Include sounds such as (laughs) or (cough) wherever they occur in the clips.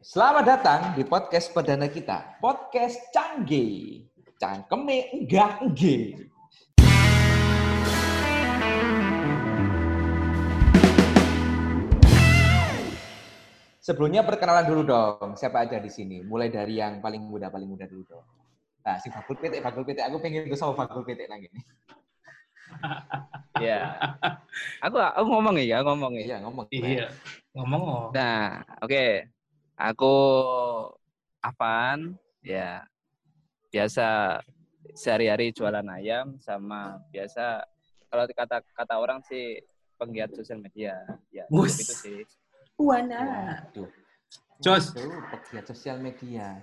Selamat datang di podcast perdana kita, podcast Canggih. Cangkeme enggak enggih. Sebelumnya perkenalan dulu dong, siapa aja di sini. Mulai dari yang paling muda, paling muda dulu dong. Nah, si Fakul PT, Fakul PT. Aku pengen ke sama Fakul PT lagi nih. Iya. (laughs) Aku aku ngomong ya, ngomong ya. Iya, ngomong. Iya, ngomong oh. Nah, oke. Aku apaan? Ya. Biasa sehari-hari jualan ayam sama biasa kalau kata kata orang sih penggiat sosial media. Ya, Wus. itu sih. Wana. Waduh. Jos. Pegiat sosial media.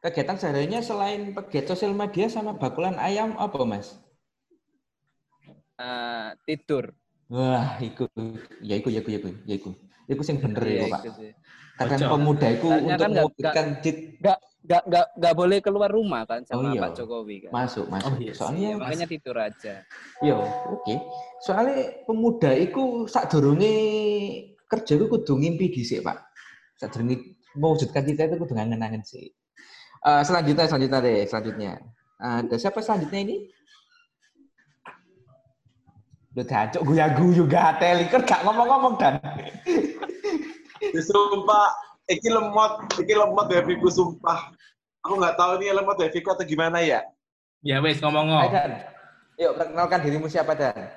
Kegiatan sehariannya selain pegiat sosial media sama bakulan ayam apa, Mas? Eh, tidur. Wah, iku ya iku ya iku ya iku ya iku. Iku sing bener Iya, iku, Pak. itu sih. Kadang pemuda iku Soalnya untuk kan jit Nggak nggak nggak nggak boleh keluar rumah kan sama Oh, iya. Pak Jokowi kan. masuk, masuk. Oh, iya sih, Soalnya Ya, makanya tidur aja. yo, oke. Soalnya pemuda iku sadurunge kerja iku kudu ngimpi dhisik, Pak. Sadurunge mewujudkan cita itu kudu ngangen-angen sih. Eh, selanjutnya, selanjutnya deh, selanjutnya. Ada siapa selanjutnya ini? Udah jancuk guya-guyu gatel, kan gak ngomong-ngomong dan. Sumpah, iki lemot, iki lemot Deviku sumpah. Aku nggak tahu ini lemot Deviku atau gimana ya. Ya wes ngomong oh. Dan, yuk perkenalkan dirimu siapa Dan?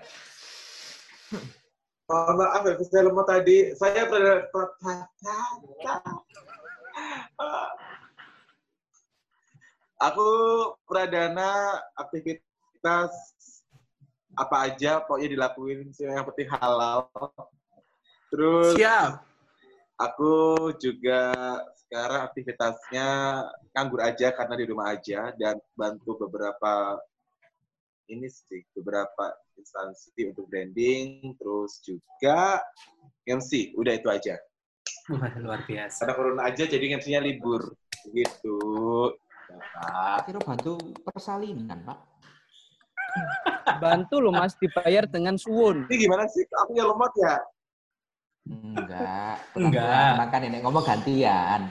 Mohon maaf ya, saya lemot tadi. Saya Aku pradana aktivitas apa aja pokoknya dilakuin sih yang penting halal. Terus Siap. Aku juga sekarang aktivitasnya nganggur aja karena di rumah aja dan bantu beberapa ini sih beberapa instansi untuk branding terus juga MC udah itu aja Wah, luar biasa. karena corona aja jadi MC-nya libur gitu Bapak. Kira bantu persalinan, Pak. Bantu loh Mas dibayar dengan suwun. ini gimana sih aku yang lemot ya Enggak. Enggak. Makan nenek ngomong gantian.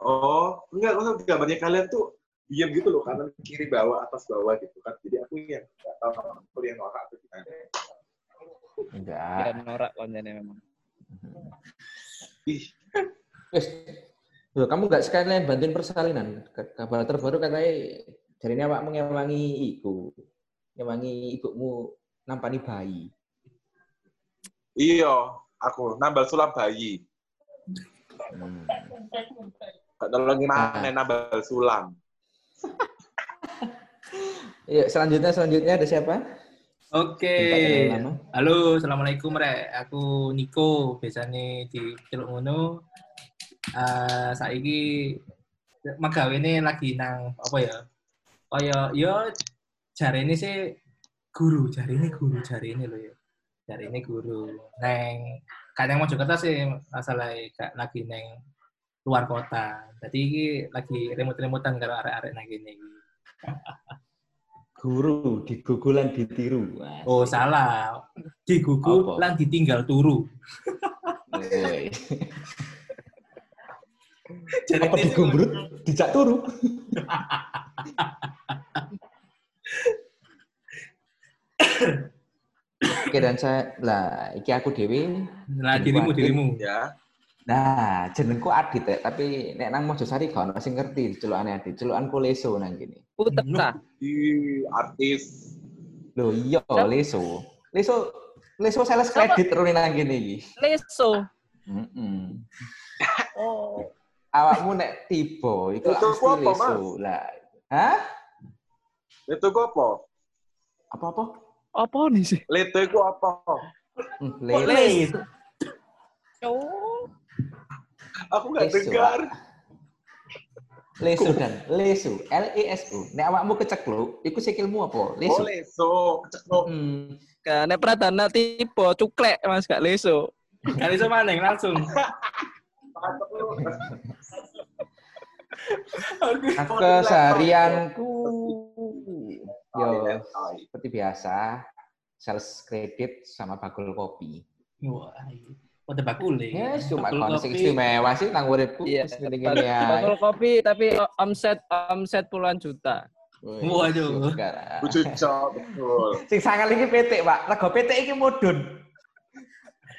oh enggak enggak gambarnya kalian tuh diam gitu loh kanan kiri bawah atas bawah gitu kan jadi aku yang nggak tahu aku yang norak atau gimana Enggak. norak kontennya memang. ih Wes. Loh, kamu enggak sekalian bantuin persalinan. Kabar terbaru katanya dari ini awakmu ngewangi iku. Ngewangi ibumu nampani bayi. Iya, aku nambal sulam bayi. Hmm. Gak nolongin mana nambal sulam. (laughs) Yuk, selanjutnya selanjutnya ada siapa? Oke. Nama. Halo, assalamualaikum rek. Aku Niko, biasanya di Celuk Ngono. Eh saiki magawe ini lagi nang apa ya? Kaya yo jari ini sih guru, jari ini guru, jari ini loh ya. Jari ini guru. Neng kadang mau Jakarta sih masalah gak lagi neng luar kota. Jadi lagi remote-remotan karo arek-arek nang kene iki. Guru digugulan ditiru. Oh salah, digugu Apa? lan ditinggal turu. (laughs) Jadi Apa digumbrut dijak turu? (laughs) Oke dan saya lah iki aku dewi. Nah dirimu dirimu. Ya. Nah, jenengku Adit ya, tapi nek nang Mojosari gak ono sing ngerti celukane Adit. Celukanku Leso nang kene. Putet ta. Di artis. Lho iya? Leso. Leso Leso sales kredit rene nang kene iki. Leso. Heeh. Oh. Awakmu nek tiba iku Leso mesti ku apa, Leso. Lah, hah? Itu apa? Apa-apa? Apa nih sih? Leto itu apa? Kok Le- les? Oh. Aku nggak Leso. dengar. Lesu dan lesu, L E S U. Nek awakmu kecekluk, iku sikilmu apa? Lesu. Oh, leso. Kecek Hmm. Kan pradana tipe cuklek Mas gak leso. Kali sama neng langsung. (laughs) Keseharianku yo seperti biasa sales kredit sama bakul kopi. Wah. Udah bakule. Ya, cuma Bakul kon sing kopi. istimewa sih nang uripku Iya, ae. bakul kopi tapi omset omset puluhan juta. Waduh. Lucu cok, betul. (laughs) Sing sangal iki PT, Pak. Rego PT iki mudun.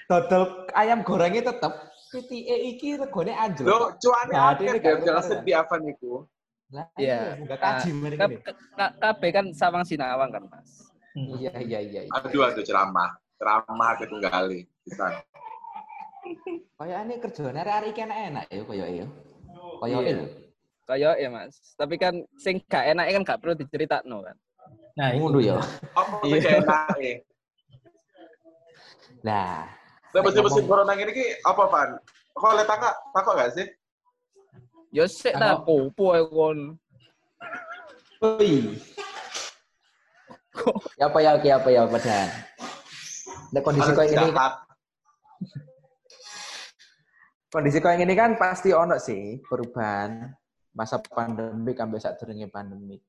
Dodol ayam gorengnya tetep PTE iki regone anjlok. Lo cuannya akeh ini ya, jelasin bener. di Avan itu. Lah Iya. iya, enggak kaji mari Kab- ngene. ka- KB kan Sawang Sinawang kan, Mas. Hmm. Iya, iya, iya. iya. Aduh, aduh ceramah. Ceramah ketunggali. Bisa. Kayaknya kerjanya hari-hari iki enak-enak ya koyo ya. Iya. lho. Kayak ya, Mas. Tapi kan sing gak enak kan gak perlu diceritakno kan. Nah. Ngono ya. Apa Iya. sih enak? Nah, musim-musim Ngomong- corona ini ki apa, Van? Kok oleh tangga, takut gak sih? Yo sik ta popo ae kon. Oi. Ya apa ya, oke apa ya, padahal. Nah, kondisi kayak ini kan, kondisi kayak ini kan pasti ono sih perubahan masa pandemi sampai saat durungnya pandemi.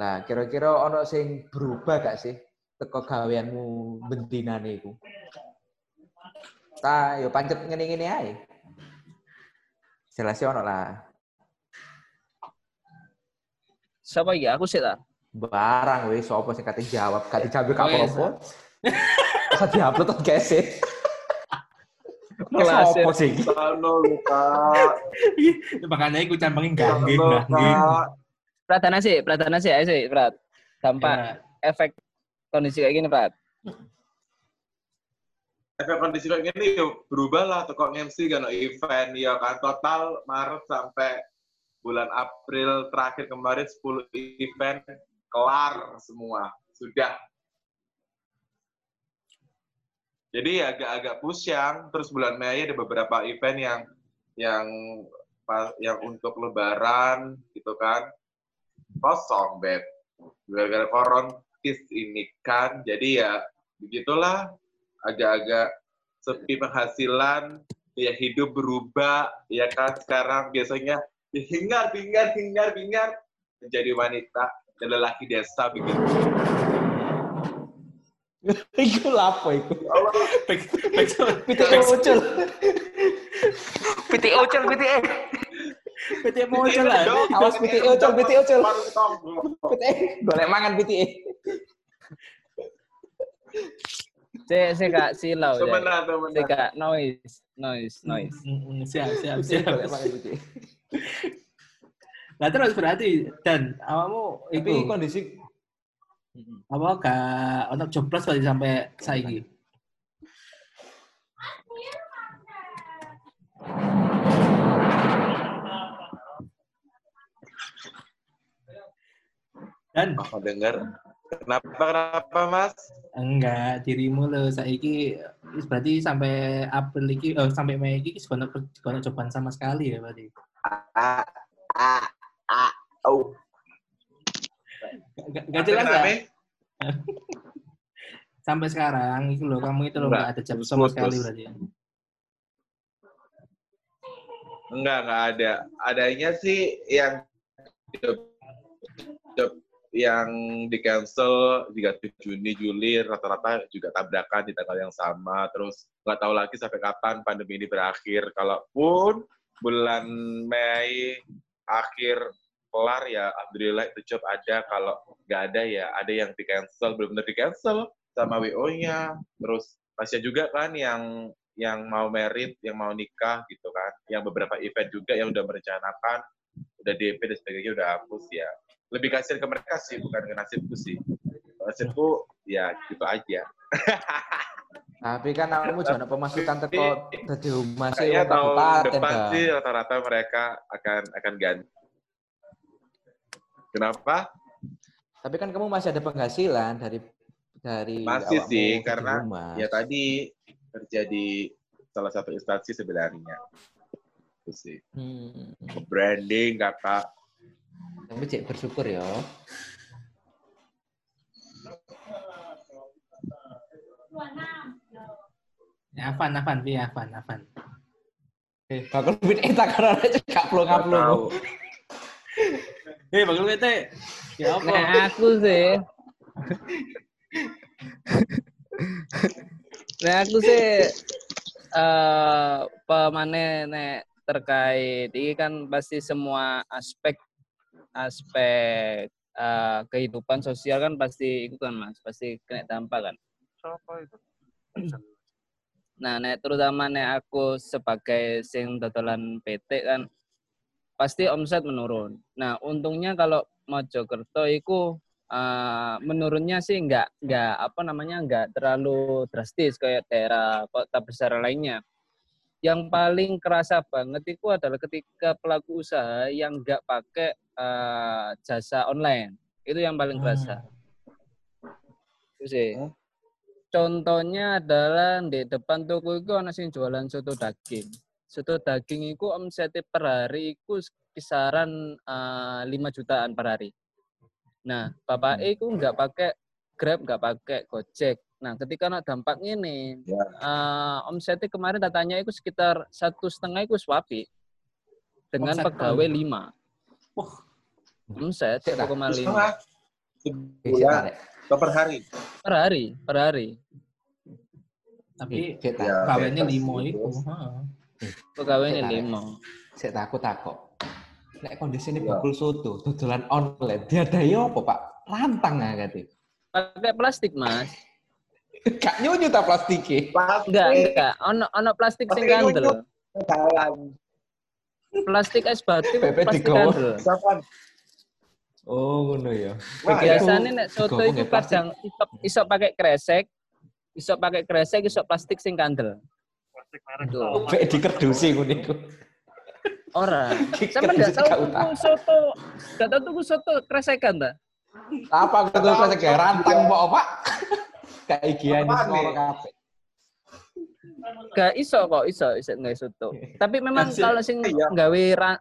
Lah, kira-kira ono sing berubah gak sih teko gaweanmu bendinane iku? Ta, yo pancet ngene-ngene ae. Jelas ono lah. Siapa iki? Aku sik ta. Barang wis sapa sing kate jawab, kate jawab gak Oh, iya, apa-apa. (laughs) Masa diupload to kese. Kelas, Sopo sih? Sano luka. (laughs) Makanya aku campangin luka. Pratana sih, Pratana sih, ayo sih, Prat. Dampak Ya, efek kondisi kayak gini, Prat. Efek kondisi kayak gini yuk berubah lah toko MC kan event ya kan? Total Maret sampai bulan April terakhir kemarin 10 event kelar semua. Sudah. Jadi agak-agak pusyang terus bulan Mei ada beberapa event yang yang yang untuk lebaran gitu kan. Kosong beb. Gara-gara korontis ini kan. Jadi ya begitulah agak-agak sepi penghasilan, ya hidup berubah, ya kan sekarang biasanya hingar hingar hingar hingar menjadi wanita dan lelaki desa begitu. (laughs) Iku lapo iku? PTE muncul. PTE muncul, PTE. PT muncul lah. dong, Awas PTE ucul. baru ketemu. PTE. Golek mangan E. Saya saya gak silau ya. Temenan, Saya gak noise, noise, noise. Mm, mm, (laughs) Siap, siap, siap. PTE. Nah terus berarti dan awakmu Tapi itu kondisi apa gak ono joblos berarti sampai saiki. Dan Aku dengar. Kenapa kenapa Mas? Enggak dirimu lo saiki berarti sampai April iki oh, sampai Mei iki wis kono cobaan sama sekali ya berarti. Ah, ah, ah, oh. Gak, gak jelas ya? (laughs) Sampai sekarang itu loh kamu itu loh Enggak, nggak ada job sama sekali berarti. ya? Enggak, enggak ada. Adanya sih yang yang di cancel 37 Juni, Juli rata-rata juga tabrakan di tanggal yang sama. Terus nggak tahu lagi sampai kapan pandemi ini berakhir. Kalaupun bulan Mei akhir kelar ya alhamdulillah itu job ada. Kalau nggak ada ya ada yang di cancel, belum benar di cancel sama WO-nya. Terus masih juga kan yang yang mau merit, yang mau nikah gitu kan, yang beberapa event juga yang udah merencanakan, udah DP dan sebagainya udah hapus ya. Lebih kasihan ke mereka sih, bukan ke nasibku sih. Nasibku ya gitu aja. (laughs) Tapi kan kamu jangan pemasukan teko dadi humas tahun kabupaten depan sih rata-rata mereka akan akan ganti. Kenapa? Tapi kan kamu masih ada penghasilan dari dari Masih sih, jadi karena humas. Ya tadi kerja di salah satu instansi sebenarnya. Itu sih. Hmm. Branding, kakak. Tapi cek bersyukur ya. Ya, Avan, Avan, piye Avan, Avan. Eh, bakal bit eta karena Nggak plong-plong. tahu. Eh, bakal bete. Ya apa? Nah, aku sih. nah, aku sih eh pemane nek terkait ini kan pasti semua aspek aspek eh, kehidupan sosial kan pasti itu kan Mas, pasti kena dampak kan. Siapa itu? (clears throat) Nah, nek terutama nek aku sebagai sing dodolan PT kan pasti omset menurun. Nah, untungnya kalau Mojokerto itu eh, menurunnya sih enggak enggak apa namanya enggak terlalu drastis kayak daerah kota besar lainnya. Yang paling kerasa banget itu adalah ketika pelaku usaha yang enggak pakai eh, jasa online. Itu yang paling kerasa. Itu sih. Hmm. Contohnya adalah di depan toko itu ana sing jualan soto daging. Soto daging itu omsetnya per hari itu kisaran eh, 5 jutaan per hari. Nah, bapak itu nggak pakai Grab, nggak pakai Gojek. Nah, ketika nak dampak ini, Ya. eh, omsetnya kemarin datanya itu sekitar satu setengah itu swapi dengan Omset pegawai lima. Wah. Omset Cek dah. 1,5 Setengah Eh, sebulan atau per hari. per hari, per hari. Tapi. Ya. kawinnya bebas limo gitu. itu. heeh. Pegawainya lima. Saya takut takut. Nek kondisi ini Ya. bakul soto, dodolan online, dia ada apa pak? Rantang ya kati. Pakai plastik, Mas. (laughs) Gak nyunyu tak plastiknya. Enggak, enggak. Ono ono plastik sing kandel. Plastik es batu, plastik kandel. Oh, ngono ya. Wah, Biasanya nek soto ya, plastik. kadang iso, iso pakai kresek, iso pakai kresek, iso plastik sing kandel. Plastik merek sama. Vek dikerdusi ngono iku. Ora. Kerdus tahu gak tuku soto, enggak tahu tuku soto kresekan ta? Apa ketul kresek rantang Pak, Pak? Kayak semua nih? kabeh. Gak iso kok, iso, iso nggak soto. Tapi memang kalau sing Iya. gawe ra,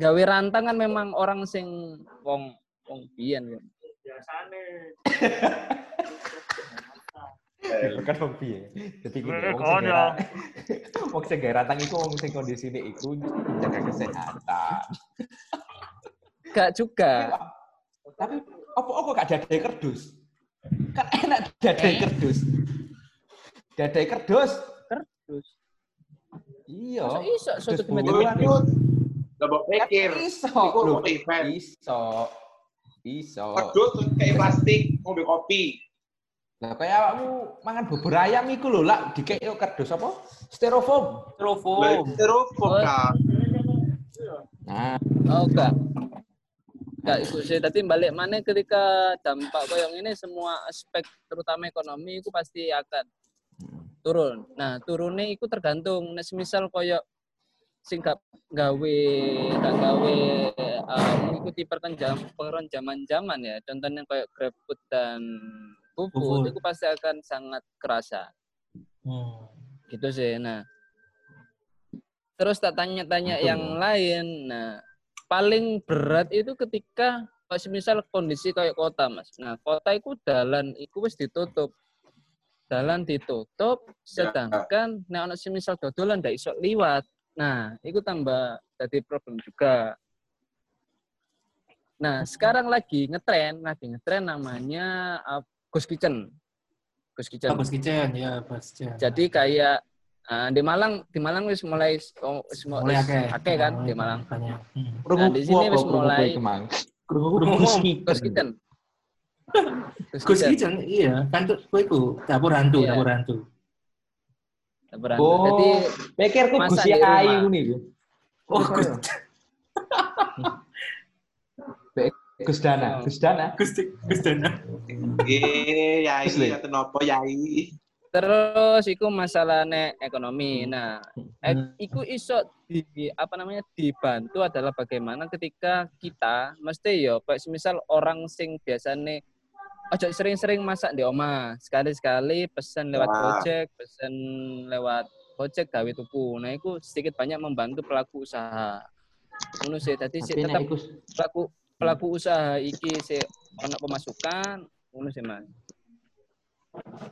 gawe rantang kan memang orang sing wong wong biyen kan. Biasane. Bukan wong piye. Jadi gini, Eh, wong sing konyol. gara- (laughs) wong sing gawe rantang iku wong sing kondisine iku jaga kesehatan. Gak juga. Tapi apa apa gak dadai kerdus? Kan enak dadai kerdus. Dadai kerdus. Kerdus. Iya. Iso meja bulan. putih? Double Kan pikir. Iso. Iso. Iso. Pedut kayak plastik, ngombe kopi. Lah kayak awakmu mangan bubur ayam iku lho lak dikek yo kerdus apa? Styrofoam. Styrofoam. styrofoam Oh. kan. Nah, Oh enggak. Enggak itu sih. Tadi balik mana ketika dampak koyong ini semua aspek terutama ekonomi itu pasti akan turun. Nah, turunnya itu tergantung. Nah, semisal koyok sing gak gawe gak gawe uh, mengikuti perkenjam perenjaman zaman ya. Contohnya kayak GrabFood dan GoFood. itu pasti akan sangat kerasa. Hmm. Gitu sih. Nah, terus tak tanya-tanya Betul, yang lain. Nah, paling berat itu ketika pas misal kondisi kayak kota, Mas. Nah, kota itu dalan itu wis ditutup. Dalan ditutup, sedangkan nek ana semisal dodolan ndak iso liwat. Nah, itu tambah jadi problem juga. Nah, sekarang lagi ngetren, lagi ngetren namanya uh, Ghost Kitchen. Ghost Kitchen. Oh, Bos Kitchen, ya, Bos Kitchen. Jadi kayak ah, di Malang, di Malang wis mulai oh, wis mu- mulai akeh. akeh kan Oh, di Malang. Banyak. Hmm. Nah, di sini wis mulai-. Ghost Ghost Kitchen. Ghost Ghost Kitchen. Iya. Kan tuh itu dapur hantu, Iya. dapur hantu. Dapur Oh, Jadi pikirku masak Gus di Yai rumah. ngono iku. Oh, Gus Gus, Gus Dana, Gus Dana. Gus, Gus Dana. Eh, yai atau nopo yai. terus iku masalahnya ekonomi. Nah, ek, Hmm. iku iso di apa namanya dibantu adalah bagaimana ketika kita mesti yo kayak semisal orang sing biasanya ojo sering-sering masak di oma sekali-sekali pesen lewat Wah. Gojek pesen lewat Gojek gawe tuku nah itu sedikit banyak membantu pelaku usaha ngono sih tadi sih tetap iku pelaku pelaku usaha iki sih ono pemasukan ngono sih mas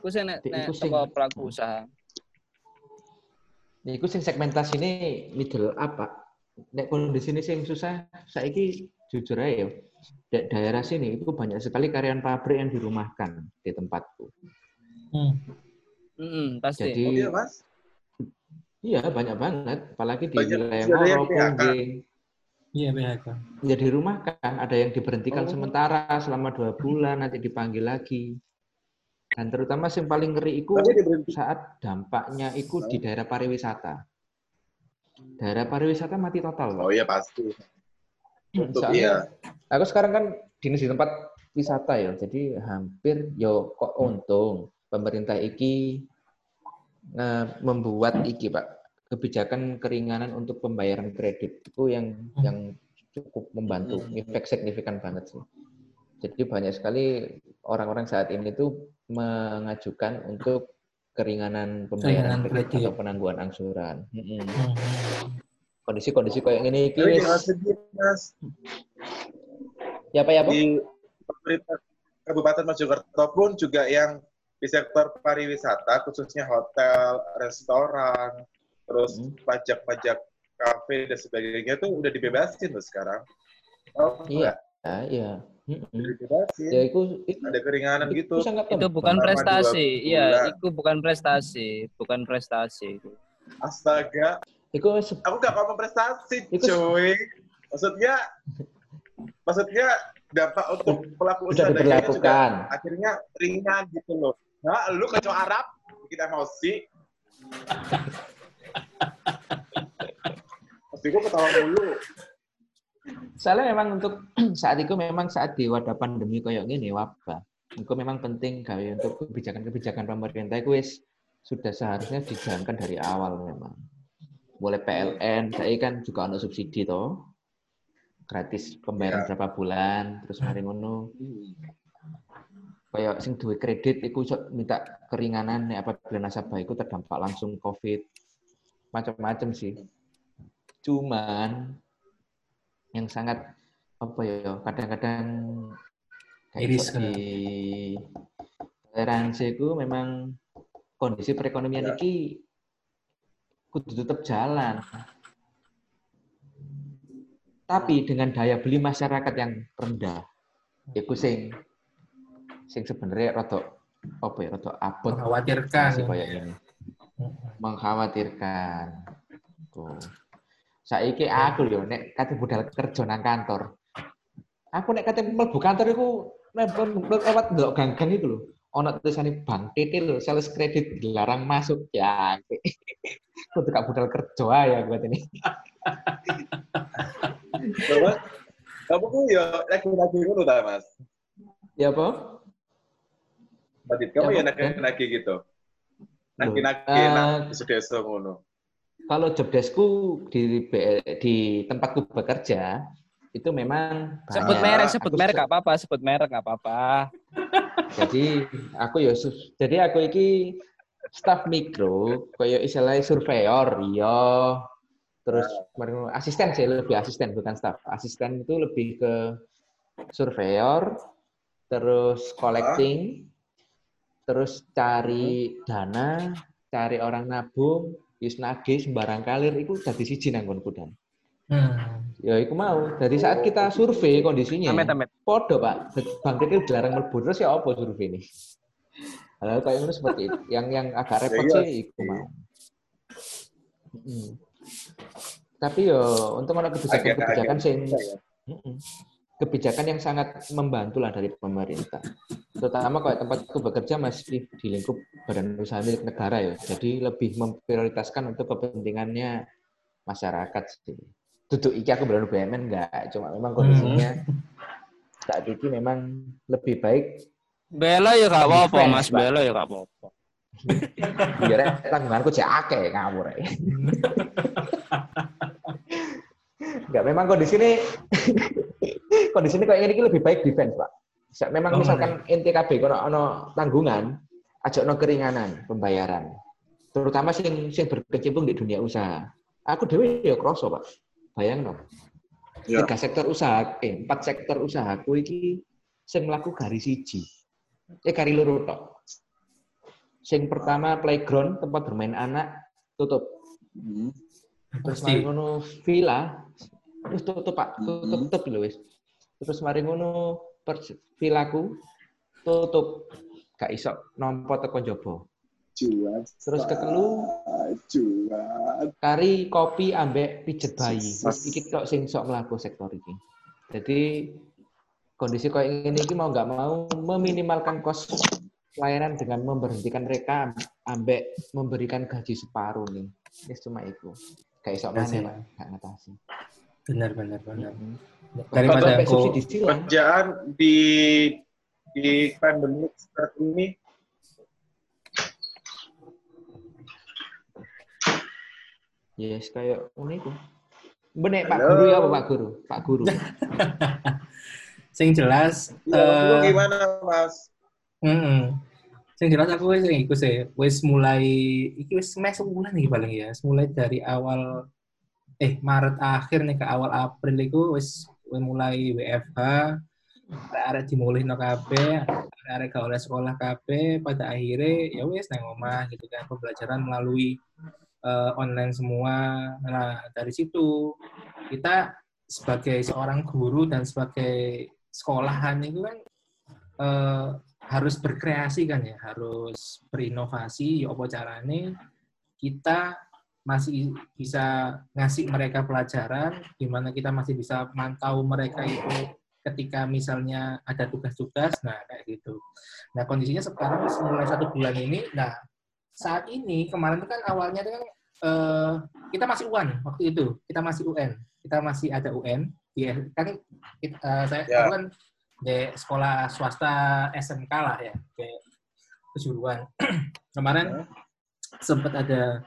Iku sih nek nek pelaku usaha iku sing segmentasi ini middle up, Pak. Nek kondisi ini sing susah, saiki jujur aja ya. Di daerah sini itu banyak sekali karyawan pabrik yang dirumahkan di tempatku. Hmm. Mm-mm, pasti Jadi Oh iya, Mas. Iya, banyak banget. Apalagi di Banyak wilayah PHK. Pongge. Iya, PHK. Ya di rumah kan ada yang diberhentikan Oh. sementara selama dua bulan, nanti dipanggil lagi. Dan terutama yang paling ngeri itu saat dampaknya itu di daerah pariwisata. Daerah pariwisata mati total. Pak. Oh iya pasti. Untuk Soalnya iya. aku sekarang kan dinas di tempat wisata ya, jadi hampir yo kok untung pemerintah iki eh, membuat iki Pak kebijakan keringanan untuk pembayaran kredit itu yang yang cukup membantu, efek signifikan banget sih. Jadi banyak sekali orang-orang saat ini tuh mengajukan untuk keringanan pembayaran kredit atau penangguhan angsuran. Hmm. Kondisi-kondisi kayak gini iki wis- ya apa ya Pak? Di pemerintah Kabupaten Mojokerto pun juga yang di sektor pariwisata, khususnya hotel, restoran, terus Hmm. pajak-pajak kafe dan sebagainya itu udah dibebasin loh sekarang. Oh, Iya, ya, iya. udah Mm-mm. dibebasin. Ya itu, itu, Ada keringanan itu gitu. Itu bukan Selama prestasi. Iya, itu bukan prestasi, bukan prestasi itu. Astaga, Se- aku gak ngomong prestasi, Itu- cuy. Maksudnya, maksudnya dampak untuk pelaku usaha dagangnya juga akhirnya ringan gitu loh. Nah, lu kecoa Arab, bikin emosi. Pasti (laughs) gue ketawa mulu. Soalnya memang untuk (clears throat) saat itu memang saat di wadah pandemi kayak gini wabah, itu memang penting gawe untuk kebijakan-kebijakan pemerintah itu wis sudah seharusnya dijalankan dari awal memang. Mulai PLN, saya kan juga ada subsidi toh. Gratis pembayaran Ya. berapa bulan, terus mari ngono. Kayak sing duwe kredit iku iso minta keringanan nek apabila nasabah iku terdampak langsung Covid. Macam-macam sih. Cuman yang sangat apa ya kadang-kadang Iris di toleransi itu memang kondisi perekonomian Ya. iki kudu tetap jalan. Tapi dengan daya beli masyarakat yang rendah, iku sing sing sebenarnya rada apa ya rada abot Mengkhawatirkan. sih kayak ini mengkhawatirkan. Tuh. Saiki aku lho nek kate budal kerja nang kantor. Aku nek kate mlebu kantor iku lewat ndok gang-gang iku lho. Ono tulisane Bank TT lho, sales kredit dilarang masuk. Ya, kudu (laughs) gak budal kerja ae aku ini. Kamu tuh ya lagi-lagi ngono ta, Mas? Ya apa? Tadi kamu Ya, ya nagi-nagi gitu. Nagi-nagi Eh, nang desa ngono. Kalau job deskku di di tempatku bekerja itu memang Sebut merek, sebut Aku merek se- gak apa-apa, sebut merek gak apa-apa. Jadi aku ya jadi aku iki staff mikro kayak istilahnya surveyor iya. Terus asisten sih lebih asisten bukan staff. Asisten itu lebih ke surveyor terus collecting terus cari dana cari orang nabung nagih sembarang kalir itu dadi siji nang nggonku dan Hmm. ya iku mau dari saat kita survei kondisinya Amit amit. Podo pak, Bang Rikil dilarang mlebu terus ya apa survei ini? Hal kayak ngono seperti itu. Yang yang agak repot iya sih iku mau. Mm. Tapi yo untuk ada kebijakan-kebijakan sing ya. Mm-mm. kebijakan yang sangat membantu lah dari pemerintah. Terutama kalau tempatku bekerja masih di lingkup badan usaha milik negara ya. Jadi lebih memprioritaskan untuk kepentingannya masyarakat sih. Duduk iki aku belum BUMN enggak, cuma memang kondisinya saat ini memang lebih baik Bela ya gak apa-apa, Mas. Bela ya gak apa-apa. (laughs) biar tanggunganku cek akeh ngawur ae. (laughs) Enggak, memang kondisi ini (laughs) kondisi ini kayak ini lebih baik defense, Pak. Sa- Memang Oh, misalkan NTKB kalau ono tanggungan, aja ono keringanan pembayaran. Terutama sing sing berkecimpung di dunia usaha. Aku dewe ya kroso, Pak. Bayang no. Ya. Tiga sektor usaha, eh, empat sektor usahaku iki sing mlaku garis siji. Eh kari loro tok. Sing pertama playground tempat bermain anak tutup. Hmm. Terus mari ngono villa wis tutup Pak, tutup Mhm. tutup lho wis. Terus mari ngono per villaku tutup. Gak iso nampa teko njaba. Cuan. Terus ketelu Cuan. kari kopi ambek pijet bayi. Wis iki tok sing sok mlaku sektor iki. Jadi kondisi kayak ini iki mau nggak mau meminimalkan kos pelayanan dengan memberhentikan mereka ambek memberikan gaji separuh nih. Ini cuma itu. Kayak sok mana. Pak, nggak ngatasi. Benar, benar, benar. Mm-mm. Daripada Sampai aku. Kerjaan di di pandemi seperti ini Yes, kayak ngono iku. Benek Pak. Guru ya apa Pak Guru? Pak Guru. (laughs) sing jelas eh, gimana, Mas? Mm-mm. Sing jelas aku wis iku sih, wis mulai iki wis mes sebulan iki paling ya. Wis Mulai dari awal eh Maret akhir nih ke awal April iku wis wis mulai WFH. Arek dimulih no kabeh, arek gak oleh sekolah kabeh, pada akhirnya ya wis nang omah gitu kan pembelajaran melalui eh, online semua. Nah, dari situ kita sebagai seorang guru dan sebagai sekolahan itu kan eh, harus berkreasi kan ya, harus berinovasi. Ya apa carane kita masih bisa ngasih mereka pelajaran, di mana kita masih bisa mantau mereka itu ketika misalnya ada tugas-tugas, nah kayak gitu. Nah kondisinya sekarang mulai satu bulan ini, nah saat ini kemarin itu kan awalnya itu kan eh, kita masih UN waktu itu, kita masih UN, kita masih ada UN, ya kan kita, eh, saya Ya. aku kan di sekolah swasta SMK lah ya, kayak kejuruan. (clears throat) Kemarin sempat ada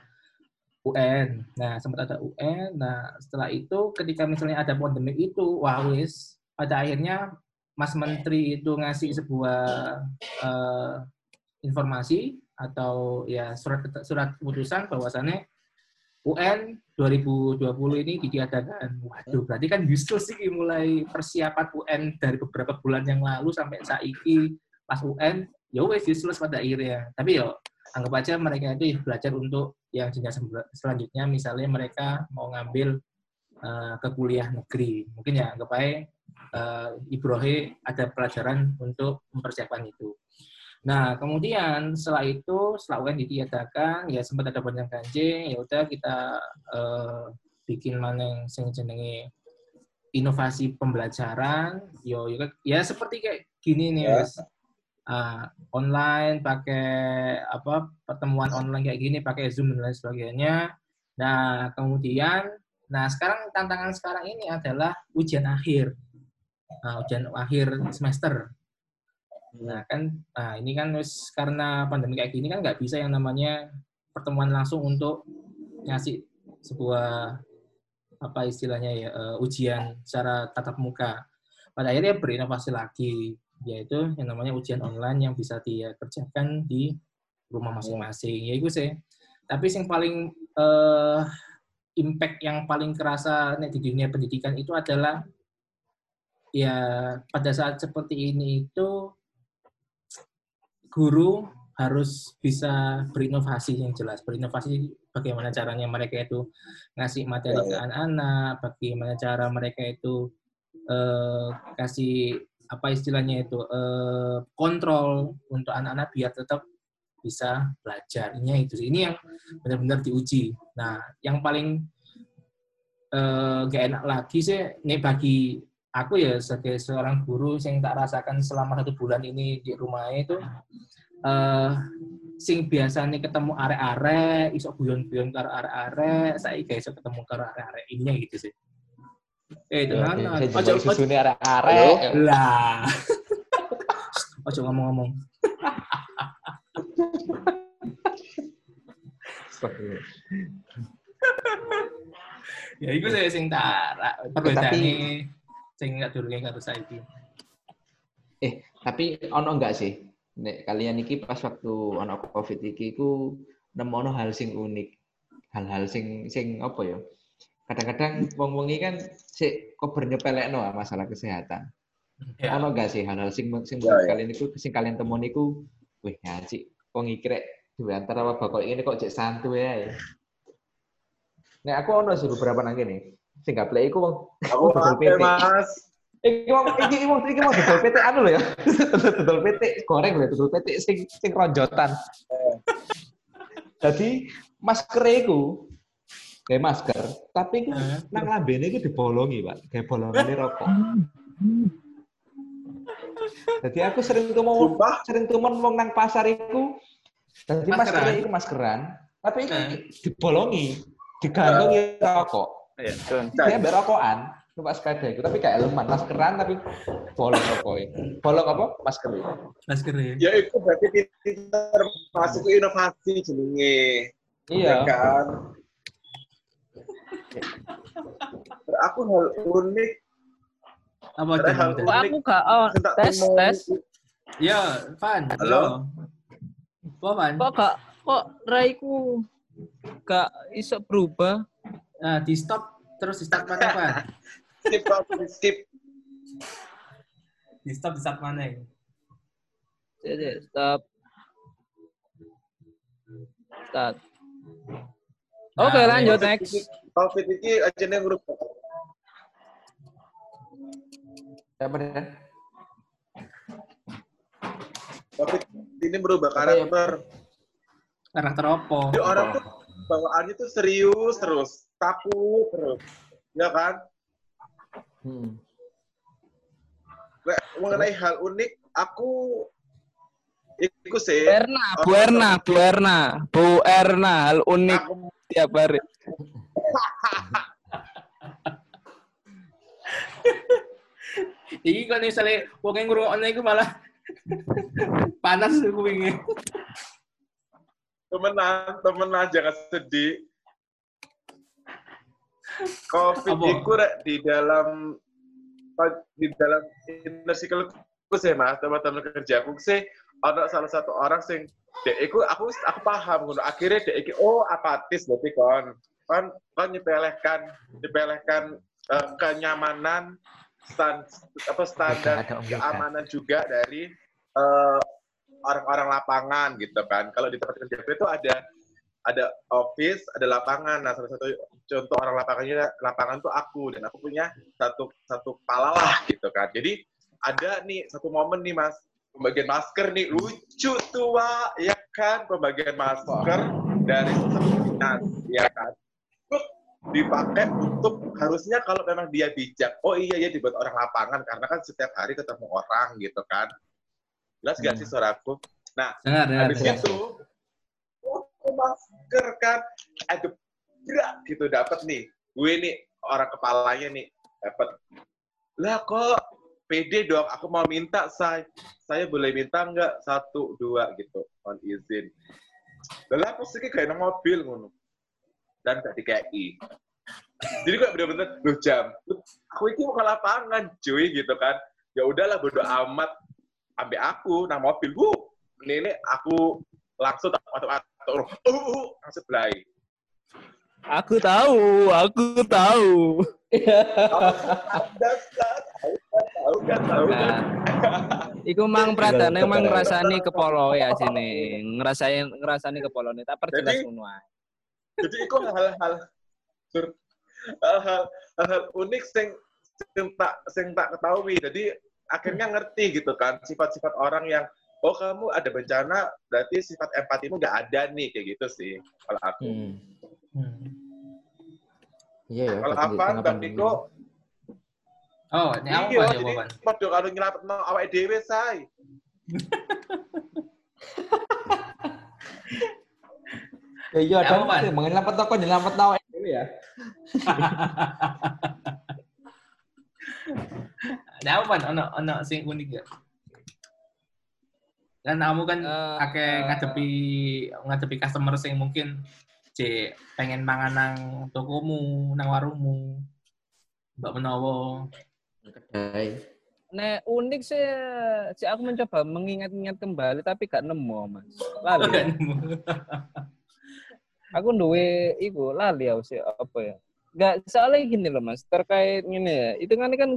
UN. Nah, sempat ada UN. Nah, setelah itu ketika misalnya ada pandemi itu, wah wis pada akhirnya Mas Menteri itu ngasih sebuah eh, informasi atau ya surat surat keputusan bahwasannya UN 2020 ini ditiadakan. Waduh, berarti kan justru sih mulai persiapan UN dari beberapa bulan yang lalu sampai saiki pas UN, ya wes useless pada akhirnya. Tapi yo anggap aja mereka itu belajar untuk yang jenjang sel- selanjutnya, misalnya mereka mau ngambil eh, ke kuliah negeri. Mungkin ya anggap aja eh, Ibrohe ada pelajaran untuk mempersiapkan itu. Nah, kemudian setelah itu, setelah UN ditiadakan, ya sempat ada banyak ganjing, ya udah kita eh, bikin mana yang sing jenenge inovasi pembelajaran, yo, yo ya seperti kayak gini nih, Ya. Wes. Ah, online pakai apa pertemuan online kayak gini pakai Zoom dan lain sebagainya. Nah, kemudian nah sekarang tantangan sekarang ini adalah ujian akhir. Nah, ujian akhir semester. Nah, kan nah ini kan wis karena pandemi kayak gini kan nggak bisa yang namanya pertemuan langsung untuk ngasih sebuah apa istilahnya ya eh, ujian secara tatap muka. Pada akhirnya berinovasi lagi yaitu yang namanya ujian online yang bisa dia kerjakan di rumah masing-masing. Ya itu sih. Tapi yang paling eh, impact yang paling kerasa nek di dunia pendidikan itu adalah ya pada saat seperti ini itu guru harus bisa berinovasi yang jelas. Berinovasi bagaimana caranya mereka itu ngasih materi Ya, ke ya. anak-anak, bagaimana cara mereka itu eh, kasih apa istilahnya itu eh, kontrol untuk anak-anak biar tetap bisa belajar. Ini itu. Ini yang benar-benar diuji. Nah, yang paling eh, gak enak lagi sih, nih bagi aku ya sebagai seorang guru yang tak rasakan selama satu bulan ini di rumah itu eh sing biasanya ketemu arek-arek, iso guyon-guyon karo arek-arek, saya gak iso ketemu karo arek-arek ini gitu sih. Eh, itu Saya ojo susune arek-arek. lah. (laughs) Ojo ngomong-ngomong. Ya iku saya sing tak perbedaan sing gak durunge karo saiki. Tapi ono enggak sih? Nek kalian iki pas waktu ono Covid iki ku nemono hal sing unik. Hal-hal sing sing apa ya? Kadang-kadang wong-wong iki kan sik kober nyepelekno ah, masalah kesehatan. Ya. Ono enggak sih hal-hal sing sing Ya, ya. kalian iku sing kalian temoni iku wih ngaji wong iki rek duwe antara wabah kok ini kok cek santuy ae. Nek aku ono sih beberapa nang kene. Sing gaplek iku wong Aku (laughs) dodol PT. Mas. Iki mau iki mau iki mau dodol PT anu lho ya. (laughs) Dodol PT goreng lho, dodol PT sing sing ronjotan. Jadi masker iku kayak masker, tapi iku Heeh. nang lambene iku dibolongi, Pak. Kayak bolongan rokok. Jadi aku sering Sumpah? sering tuh wong nang pasar iku jadi Maskeran? masker iku maskeran, tapi iku Heeh. dibolongi, digantungi rokok. Iya, Don. Dia mbak rokokan, numpak sepeda itu, tapi kayak elemen maskeran tapi bolong rokoknya. Bolong apa? Masker. Masker ya. Ya itu berarti pinter masuk inovasi jenenge. Iya. Ya kan? Aku hal unik Apa hal itu? Kok aku gak oh, tes tes. Ya, Van. Halo? Apa, Van? Kok gak kok raiku gak iso berubah? Nah, di stop terus di start mana, Van? (laughs) skip Pak, skip. Di stop di start mana? Jadi stop. Start. Oke, Nah, lanjut Covid next. iki- Covid ini aja nih merubah. Apa dan? Covid ini merubah Apa ya? karakter. Karakter apa? Jadi orang tuh bawaannya tuh serius terus, takut terus. Ya kan? Hmm. Mengenai hal unik, aku ikut sih. Erna, Bu Erna, Bu Erna, Bu Erna, hal unik Aku tiap hari. (laughs) Iki kalau misalnya wong yang ngrungokne iku malah (laughs) panas kupingnya. temenan, temenan jangan sedih. Covid Apa? itu rek di dalam di dalam inner circle ku sih mas teman-teman kerja aku sih ada salah satu orang sing dek iku aku aku paham ngono. Akhirnya dek iki oh apatis berarti kon. Kon kon nyepelehkan nyepelehkan eh, kenyamanan stand, apa standar keamanan juga dari eh, orang-orang lapangan gitu kan. Kalau di tempat kerja itu ada ada office, ada lapangan. Nah, salah satu contoh orang lapangannya lapangan tuh aku dan aku punya satu satu kepala lah gitu kan. Jadi ada nih satu momen nih Mas, pembagian masker nih lucu tuh Wak, ya kan pembagian masker dari dinas ya kan. Dipakai untuk harusnya kalau memang dia bijak, oh iya ya dibuat orang lapangan karena kan setiap hari ketemu orang gitu kan. Jelas gak sih suaraku? Nah, Dengar, dengar. habis dengar. itu masker kan ada berat gitu dapat nih. Gue nih orang kepalanya nih dapat lah kok pede dong aku mau minta saya saya boleh minta nggak? Satu dua gitu. Mohon izin. Lah aku sih kayak nang mobil ngono. Dan gak dikei. Jadi gue bener-bener lu jam. Aku itu mau ke lapangan cuy gitu kan. Ya udahlah bodo amat. Ambil aku nang mobil. Bu ini aku langsung tak atau atau uh, uh, langsung belai Aku tahu, aku tahu. tahu kan tahu kan tahu kan Nah, iku mang pradane mang ngrasani kepolo ya sini. Ngerasain ngrasani kepolo nih. Tak perjelas Jadi- ngono jadi itu hal-hal sur hal-hal hal unik sing sing tak sing tak ketahui jadi akhirnya ngerti gitu kan sifat-sifat orang yang oh kamu ada bencana berarti sifat empatimu nggak ada nih kayak gitu sih kalau aku Hmm. Hmm. Iya ya. kalau apa pandemi. Niko Oh, ini apa iya jadi padha kalau nyelapetno awake dhewe say (laughs) Ya iya Ya, Pan? sih, mengenyalamat toko nyelamat nawa itu ya. Ada apa, Pan? (laughs) Ono ono sing unik gak? Kan kamu kan Eh, akeh eh, ngadepi ngadepi customer sing mungkin c pengen mangan nang tokomu, nang warungmu. Mbak menawa. Kedai. Nek unik sih, sih aku mencoba mengingat-ingat kembali tapi gak nemu, Mas. Lali. Kan? aku duwe iku lali aku sih apa ya. Gak soalnya gini loh, Mas. Terkait gini ya. Itu kan kan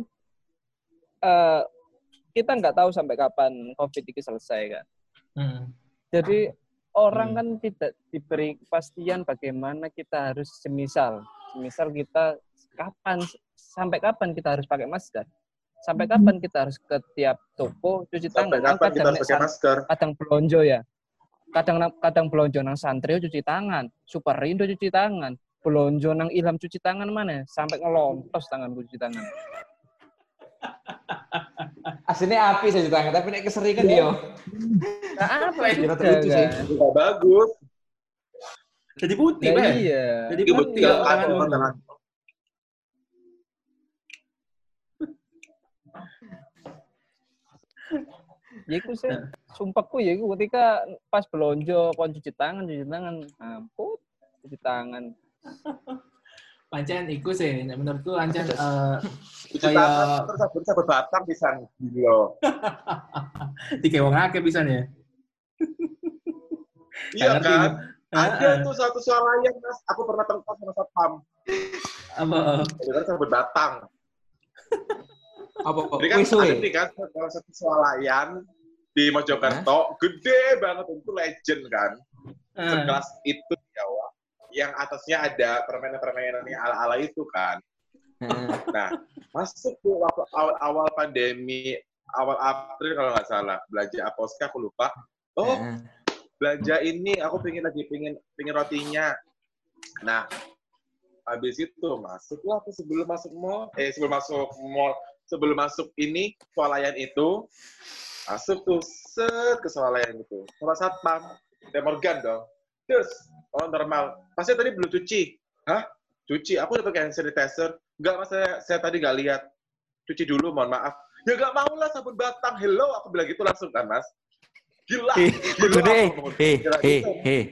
eh kita nggak tahu sampai kapan COVID ini selesai kan. Hmm. Jadi orang Hmm. kan tidak diberi kepastian bagaimana kita harus semisal, semisal kita kapan sampai kapan kita harus pakai masker, sampai kapan kita harus ke tiap toko cuci sampai tangan. Kan kapan kita kadang harus pakai masker kadang belonjo ya. kadang kadang belonjo nang santri cuci tangan, super rindo cuci tangan, belonjo nang ilham cuci tangan mana sampai ngelontos tanganku cuci tangan. (laughs) Aslinya api saya tangan, tapi nek keseringan dia. Nah, apa Kira juga terlucu sih. kan? Nggak bagus. Jadi putih, Nah, Pak. iya. Jadi Itu putih kalau tangan tangan. (laughs) Ya iku sih, sumpahku ya iku ketika pas belonjo kon cuci tangan, cuci tangan, ampun, cuci tangan. Pancen iku sih, nek menurutku pancen eh Cuci Kayak- terus sabun sabun batang pisan gila. (laughs) tiga wong akeh pisan ya. Iya kan? Ah, Ada ah. tuh satu swalayan mas, aku pernah tengkar sama satpam. Apa? eh, kan sabun batang. Apa kok? Jadi kan ada nih kan salah satu swalayan di Mojokerto, gede banget itu legend kan. eh, Sekelas itu. Yang atasnya ada permainan-permainan yang ala-ala itu kan. Heeh. Nah, masuk tuh waktu awal-awal pandemi, awal April kalau nggak salah, belanja Aposka aku lupa. Oh, Heeh. belanja ini aku pengen lagi pengen pengen rotinya. Nah, habis itu masuklah aku sebelum masuk mall, eh sebelum masuk mall, sebelum masuk ini swalayan itu masuk tuh set ke swalayan itu. Sama satpam, Teh Morgan dong. Terus, oh normal. Pasti tadi belum cuci. Hah? Cuci? Aku udah pakai hand sanitizer. Enggak, mas, saya, saya tadi nggak lihat. Cuci dulu, mohon maaf. Ya nggak mau lah sabun batang. Hello, aku bilang gitu langsung kan, mas. Gila. Eh, Gila, aku eh, gitu. eh.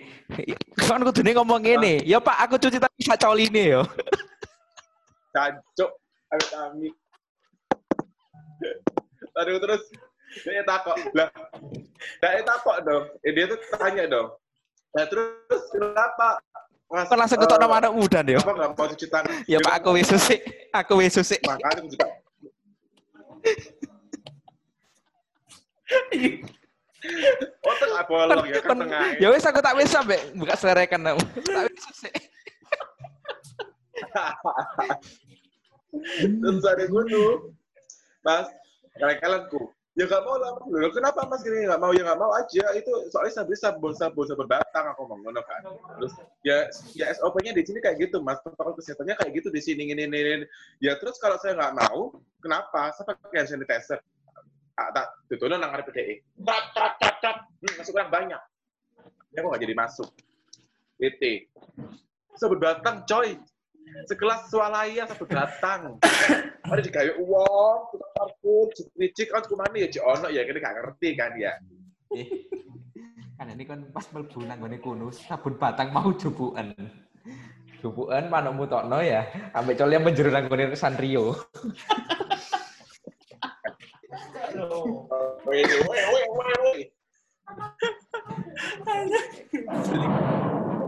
Kan kudune ngomong ngene, ya Pak, aku cuci tapi sak coline yo. Cancuk. Amit amit. Aduh, terus dia takut. Lah, dia takut dong. Eh, dia tuh tanya dong. Nah, terus kenapa? Mas, langsung eh, ketokno manuk mudan yo. Apa nggak mau cuci tangan? Ya Pak, aku wis susik. Aku wis susik. Makanya. Oh, tengah bolong ya, kan tengah. Ya wis aku tak wis sampe buka selerekan aku. Tak wis susik. (laughs) Terus ada tuh, Mas, kalian-kalianku. Ya nggak mau lah. Loh, kenapa Mas gini nggak mau? Ya nggak mau aja. Itu soalnya saya bisa sabun sabun batang aku mau ngono kan. Terus ya ya SOP-nya di sini kayak gitu, Mas. Protokol kesehatannya kayak gitu di sini ini ini. Ya terus kalau saya nggak mau, kenapa? Saya pakai hand sanitizer. Ah, tak tutup nang ngarep PDI. Trat trat trat trat. Hmm, masuk orang banyak. Ya kok nggak jadi masuk. PT. Sabun batang, coy sekelas swalaya satu batang. Ada digawe uang, kita parkir, cicik kan ke mana ya, Cik Ono ya, kita gak ngerti kan ya. Eh, Kan ini kan pas mlebu nang gone kuno sabun batang mau jubukan. Jubukan manukmu tokno ya. Ambek col yang menjeru nang gone Sanrio. Woi, woi, woi, woi, woi.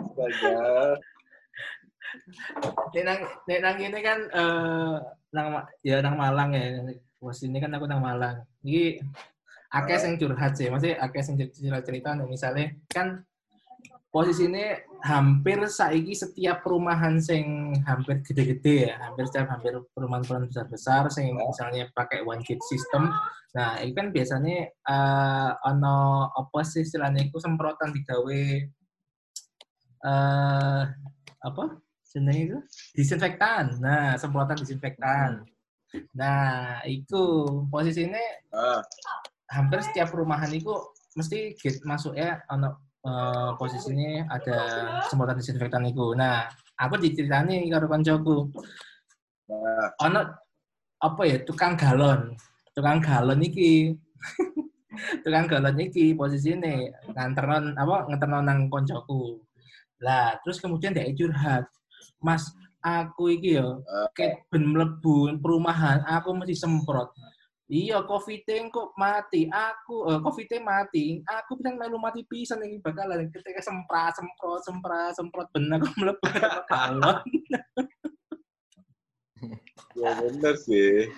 Astaga. Nek nang nek nang ini kan eh nang ya nang Malang ya. Bos ini kan aku nang Malang. Iki akeh sing curhat sih, maksudnya akeh sing cerita-cerita nih, misalnya kan posisi ini hampir saiki setiap perumahan sing hampir gede-gede ya, hampir setiap hampir perumahan-perumahan besar-besar sing misalnya pakai one gate system. Nah, itu kan biasanya eh ono apa sih istilahnya itu semprotan digawe eh apa? Jenenge itu disinfektan. Nah, semprotan disinfektan. Nah, itu posisinya Ah, hampir setiap perumahan itu mesti gate masuknya ono eh, posisinya ada semprotan disinfektan itu. Nah, aku diceritani karo kancaku. nah, Ono apa ya tukang galon. Tukang galon iki. (laughs) tukang galon iki posisine nganteron apa nganterno nang koncoku. Lah, terus kemudian dia curhat. Mas, aku iki yo ket ben mlebu perumahan, aku mesti semprot. Iya, covid kok mati. Aku, eh, covid mati. Aku bisa melu mati pisan iki bakalan ketika semprot, semprot, semprot, semprot bener aku (laughs) mlebu ke galon. (laughs) ya bener sih.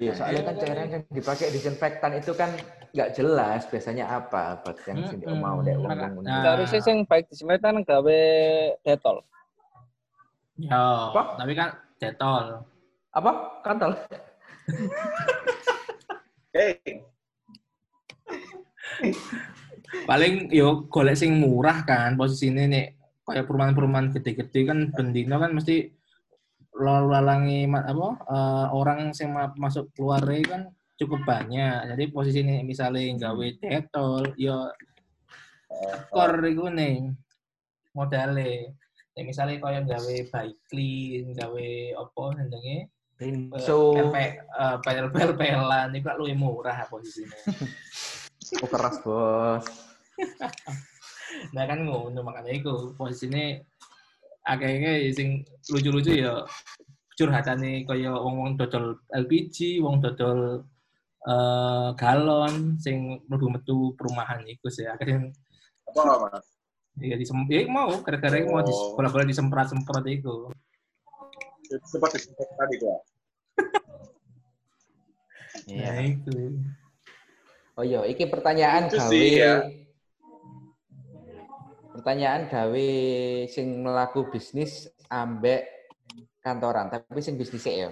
Iya, soalnya kan cairan yang dipakai disinfektan itu kan nggak jelas biasanya apa buat yang Mm-mm. mau dek wong. Seharusnya sing baik disinfektan gawe detol. Ya, Apa? tapi kan detol. apa? Kantor (laughs) Hei, paling yo golek sing murah kan posisine nek kayak perumahan-perumahan gede-gede kan bendino kan mesti lalu lalangi apa eh, orang yang ma- masuk keluar kan cukup banyak. Jadi posisi ini misalnya gawe detol yo skor iku nih modalnya ya misalnya kaya gawe bike clean gawe apa jenenge Rinso. PP eh, pel-pel-pelan itu luwih murah posisinya (laughs) Oh, keras, Bos. (laughs) Nah kan ngono makanya itu posisinya akhirnya sing lucu-lucu ya curhatane kaya wong-wong dodol LPG, wong dodol eh, galon sing mlebu metu perumahan iku sih akhirnya Apa mas? Ya disem ya mau gara-gara mau Oh. bola-bola disemprot-semprot itu. Sempat disebut tadi gua. Iya. Nah, itu. Oh iya, iki pertanyaan Itu gawe. sih, ya. Pertanyaan gawe sing melaku bisnis ambek kantoran, tapi sing bisnis ya.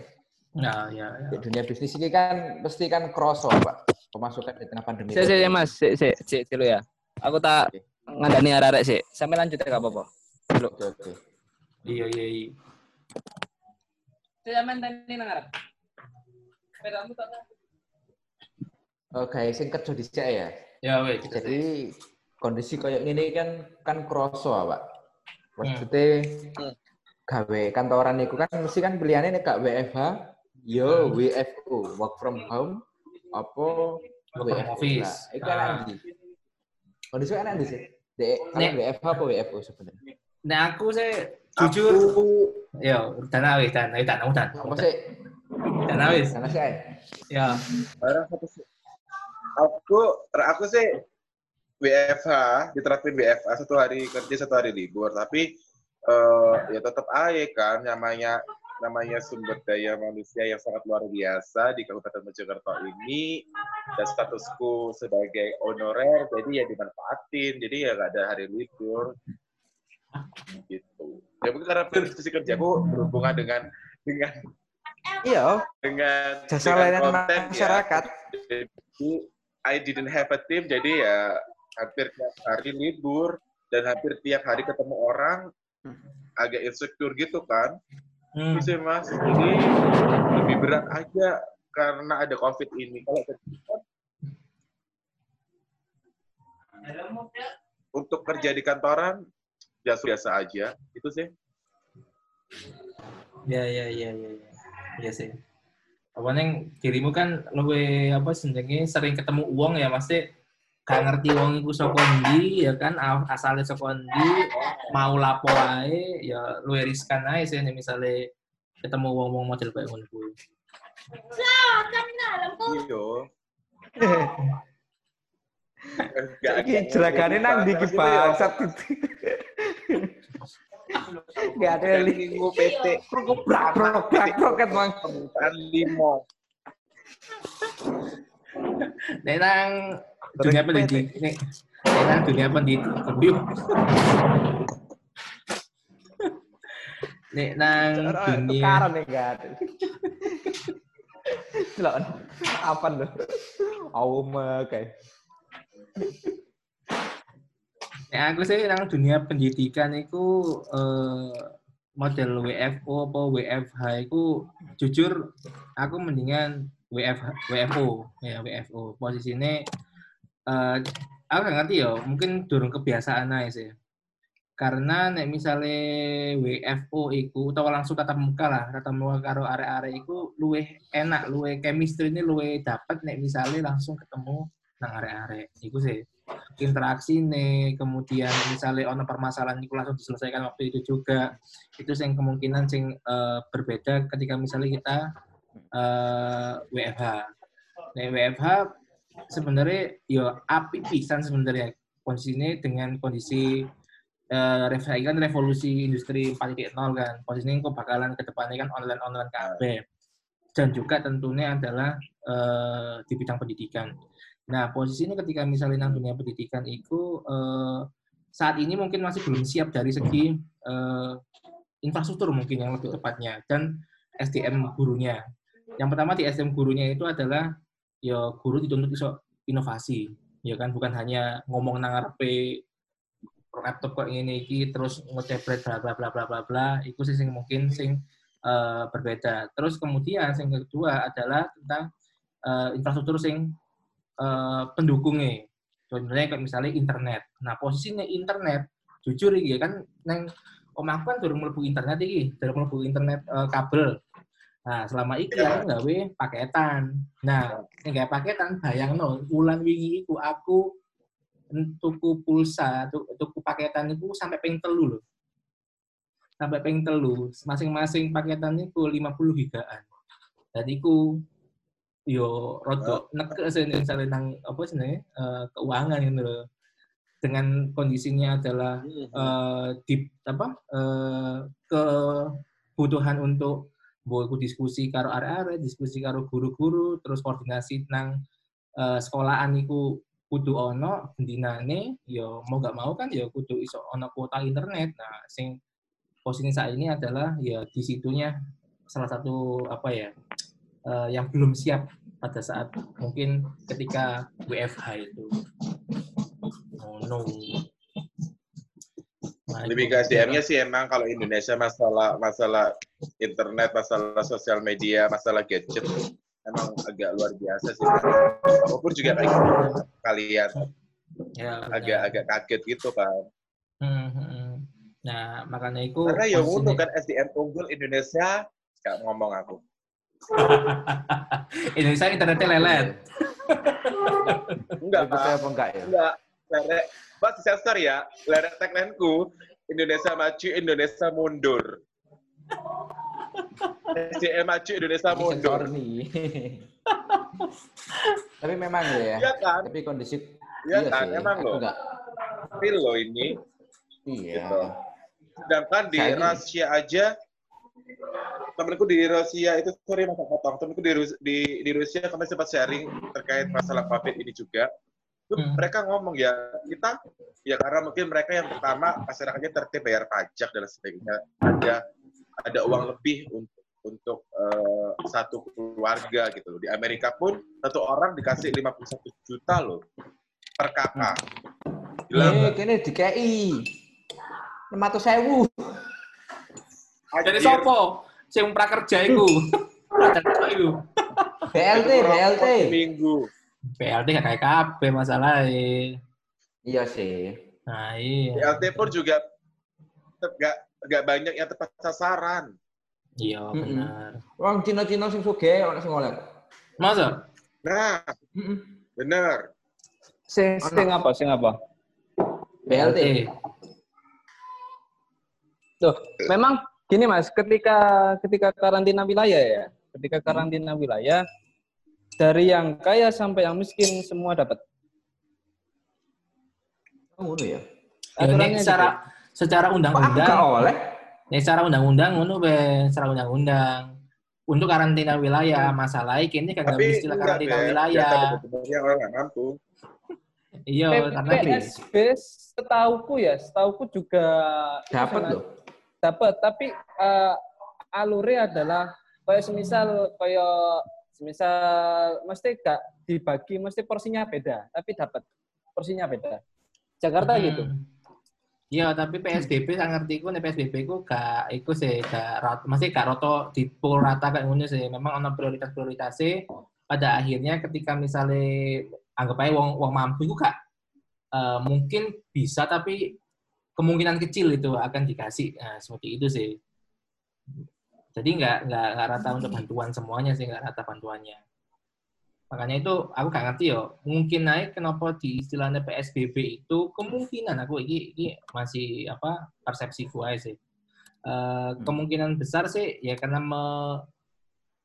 Nah, ya, ya. Di dunia bisnis ini kan pasti kan kroso, Pak. Pemasukan di tengah pandemi. Sik, sik, sik, Mas. Sik, sik, sik dulu ya. Aku tak ngandani arek-arek sik. Sampai lanjut ya gak apa-apa. Oke, oke. Iya, iya, iya. Saya main tani nang arep. Pedamu tak Oh, guys, sing kerja di ya. Ya, weh, kita Jadi kondisi kayak gini kan kan kroso, Pak. Hmm. Maksudnya gawe kantoran itu kan mesti kan pilihannya nek gak WFH, yo WFO, work from home, apa Work from office. Nah, itu kan Ah. Kondisi kan nanti sih. Dek, Nek- WFH apa WFO sebenarnya? Nah, aku sih jujur, Aku, ya, dan awis, dan, dan, dan, dan, Apa sih? dan awis. Sih, ay. Ya, orang satu sih. Aku, aku sih WFH diterapin WFH satu hari kerja satu hari libur tapi eh, ya tetap aja kan namanya namanya sumber daya manusia yang sangat luar biasa di Kabupaten Mojokerto ini. Dan statusku sebagai honorer jadi ya dimanfaatin. Jadi ya nggak ada hari libur. Gitu. Ya mungkin karena posisi kerjaku berhubungan dengan dengan Iya, dengan jasa layanan ya. masyarakat. jadi I didn't have a team jadi ya hampir tiap hari libur. Dan hampir tiap hari ketemu orang agak insecure gitu kan hmm. itu sih mas. Jadi lebih berat aja karena ada covid ini. Kalau untuk kerja di kantoran ya biasa aja. Itu sih. Ya, ya, ya, ya, ya, ya sih. Apa neng dirimu kan lebih apa sebenarnya sering ketemu uang ya, pasti gak ngerti uang itu saka endi ya kan asale saka endi mau lapo ae ya luwih riskan ae sih nek misale ketemu wong-wong model kayak ngono kuwi. iyo Iki jelagane nang ndi ki bangsat. Gak ada li. minggu PT Brak brak brak brak kan bang. permintaan limo Nek nang dunia pendidik nek nek nang dunia pendidik biu. Nek nang dunia Tukaran nih ada. Celok. Apa lu? Auma kayak. Nek aku sih nang dunia pendidikan itu eh, model WFO apa WFH itu jujur aku mendingan WFH, WFO ya WFO posisinya eh aku ngerti ya mungkin durung kebiasaan aja sih. Karena nek misalnya WFO iku atau langsung tatap muka lah tatap muka karo arek-arek iku luwih enak luwih chemistry ini luwih dapat nek misalnya langsung ketemu nang arek-arek. Iku sih interaksi nih kemudian misalnya ono permasalahan itu langsung diselesaikan waktu itu juga. Itu yang kemungkinan sing eh, berbeda ketika misalnya kita eh, WFH nah WFH sebenarnya ya api pisan sebenarnya kondisinya dengan kondisi eh, rev- kan revolusi industri 4.0 kan. Posisinya kok bakalan ke depannya kan online online KB dan juga tentunya adalah eh, di bidang pendidikan. Nah, posisinya ketika misalnya nang dunia pendidikan itu eh, saat ini mungkin masih belum siap dari segi eh, infrastruktur mungkin yang lebih tepatnya dan SDM gurunya. Yang pertama di SDM gurunya itu adalah ya guru dituntut iso inovasi. ya kan? Bukan hanya ngomong nang ngarepe laptop kok ini iki terus ngecebret bla bla bla bla bla bla itu sih sing mungkin sing eh, berbeda. Terus kemudian yang kedua adalah tentang eh, infrastruktur sing eh, pendukungnya. Contohnya kayak misalnya internet. Nah posisinya internet jujur iki kan neng omahku kan durung mlebu internet iki durung mlebu internet eh, kabel nah selama iki aku gawe paketan nah yang gawe paketan bayangno bulan wingi iku aku tuku pulsa, tu- tuku paketan itu sampai ping telu loh. Sampai ping telu. Masing-masing paketan itu 50 gigaan. Jadi ku yo rodok neke sih misalnya nang apa sih keuangan gitu loh. Dengan kondisinya adalah eh, di apa eh, kebutuhan untuk buku diskusi karo arek-arek, diskusi karo guru-guru, terus koordinasi nang eh, sekolahan iku kudu ono bendinane ya mau gak mau kan ya kudu iso ono kuota internet. Nah, sing posisi saat ini adalah ya di situnya salah satu apa ya eh, yang belum siap pada saat mungkin ketika WFH itu. Oh no. Nah, Lebih ke SDM-nya sih emang kalau Indonesia masalah masalah internet, masalah sosial media, masalah gadget emang agak luar biasa sih. Walaupun juga kayak gitu, kalian Ya, benar. agak-agak kaget gitu kan. Hmm, hmm, hmm. Nah, makanya itu Karena ya ngono kan SDM unggul Indonesia, gak ngomong aku. (laughs) Indonesia internetnya lelet. Enggak, percaya Pak. apa enggak ya? Enggak. Mas sensor ya, lerek tagline-ku, Indonesia maju, Indonesia mundur. SDM maju, Indonesia Ini mundur. nih. (laughs) Tapi memang ya. Iya kan? Tapi kondisi Iya kan? sih, Emang loh. enggak. Real loh ini. Iya. Gitu. Sedangkan di Saya ini- Rusia aja, temenku di Rusia itu, sorry masa potong, temenku di, Rus- di, di Rusia kemarin sempat sharing terkait masalah COVID ini juga. Itu Hmm. mereka ngomong ya, kita, ya karena mungkin mereka yang pertama, masyarakatnya tertib bayar pajak dan sebagainya. Ada ada uang lebih untuk untuk eh, satu keluarga gitu loh. Di Amerika pun satu orang dikasih 51 juta loh per kakak. Gila Eh, nggak? kene DKI. 600.000. Jadi sopo? Sing prakerja iku. BLT, Itu rokok BLT. Seminggu. BLT gak kayak kabeh masalahnya. Iya sih. Nah, iya. BLT pun juga tetap gak, gak banyak yang tepat sasaran. Iya, benar. Wong Cina-Cina sing sugih ana sing oleh. Masa? Nah, Heeh. bener. Sing sing apa? Sing apa? BLT. Tuh, memang gini Mas, ketika ketika karantina wilayah ya, ketika karantina wilayah dari yang kaya sampai yang miskin semua dapat. Oh, ngono ya. Ya, Aturannya secara secara aku gak undang-undang, oleh? nek secara undang-undang ngono be, secara undang-undang. Untuk karantina wilayah, masalahnya kini kagak Tapi istilah karantina Beb. wilayah. Bener-benernya orang nggak mampu. Iya, karena. PSB setauku ya, setauku juga Dapat loh. dapat tapi eh, alurnya adalah kayak semisal kayak semisal mesti gak dibagi mesti porsinya beda tapi dapat porsinya beda Jakarta Hmm. gitu Iya, tapi PSBB saya ngerti ku nek PSBB ku gak iku sih gak rat, masih gak roto dipukul rata kayak ngono sih. Memang ono prioritas-prioritas sih pada akhirnya ketika misalnya anggap aja wong wong mampu itu gak eh, mungkin bisa tapi kemungkinan kecil itu akan dikasih. Nah, seperti itu sih. Jadi nggak nggak nggak rata untuk bantuan semuanya sih nggak rata bantuannya. Makanya itu aku gak ngerti yo. Mungkin naik kenapa di istilahnya PSBB itu kemungkinan aku ini, ini masih apa persepsi gue sih. Eh, kemungkinan besar sih ya karena me-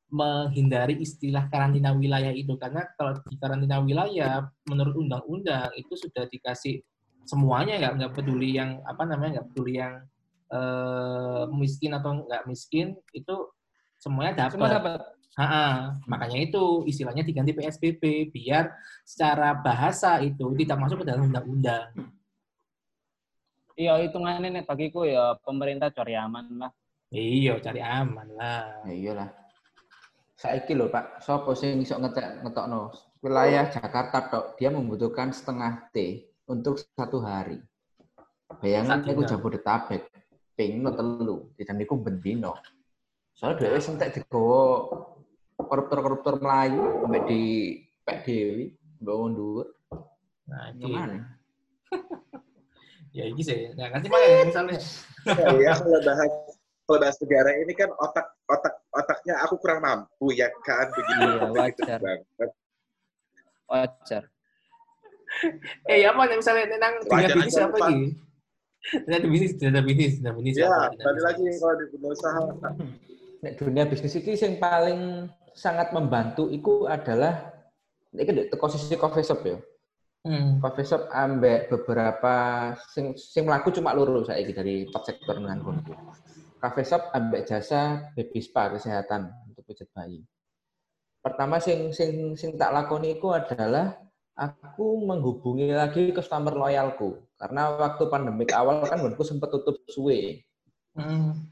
menghindari istilah karantina wilayah itu karena kalau di karantina wilayah menurut undang-undang itu sudah dikasih semuanya nggak nggak peduli yang apa namanya nggak peduli yang eh, miskin atau nggak miskin itu semuanya dapat. semua dapat Ha-ha. Makanya itu istilahnya diganti PSBB biar secara bahasa itu tidak masuk ke dalam undang-undang. iya hitungannya nih bagiku ya pemerintah cari aman lah Iya, cari aman lah. Ya iyalah. Saiki lho Pak, sapa sing iso ngetek ngetokno wilayah Jakarta tok, dia membutuhkan setengah T untuk satu hari. Iku dina. Jabodetabek, ping no telu, dan iku bendino. Soalnya dhewe wis entek digawa koruptor-koruptor Melayu sampai di Pak Dewi, bawa dhuwur. Nah, iki. (laughs) Ya iki sih. Nah, nanti mana misalnya. ya kalau bahas kalau bahas negara ini kan otak otak otaknya aku kurang mampu ya kan begitu Iya, wajar. Wajar. Eh, apa nih misalnya nang dunia Wajar bisnis aja, apa Pak. lagi? Dunia bisnis, dunia bisnis, dunia bisnis. Ya, balik lagi kalau di dunia usaha. Nek dunia bisnis ini yang paling sangat membantu itu adalah ini kan teko sisi coffee shop ya. Hmm. Coffee shop ambek beberapa sing sing mlaku cuma loro saiki dari empat sektor dengan konku. Coffee shop ambek jasa baby spa kesehatan untuk pijat bayi. Pertama sing sing sing tak lakoni itu adalah aku menghubungi lagi customer loyalku karena waktu pandemik awal kan gonku sempat tutup suwe. Hmm.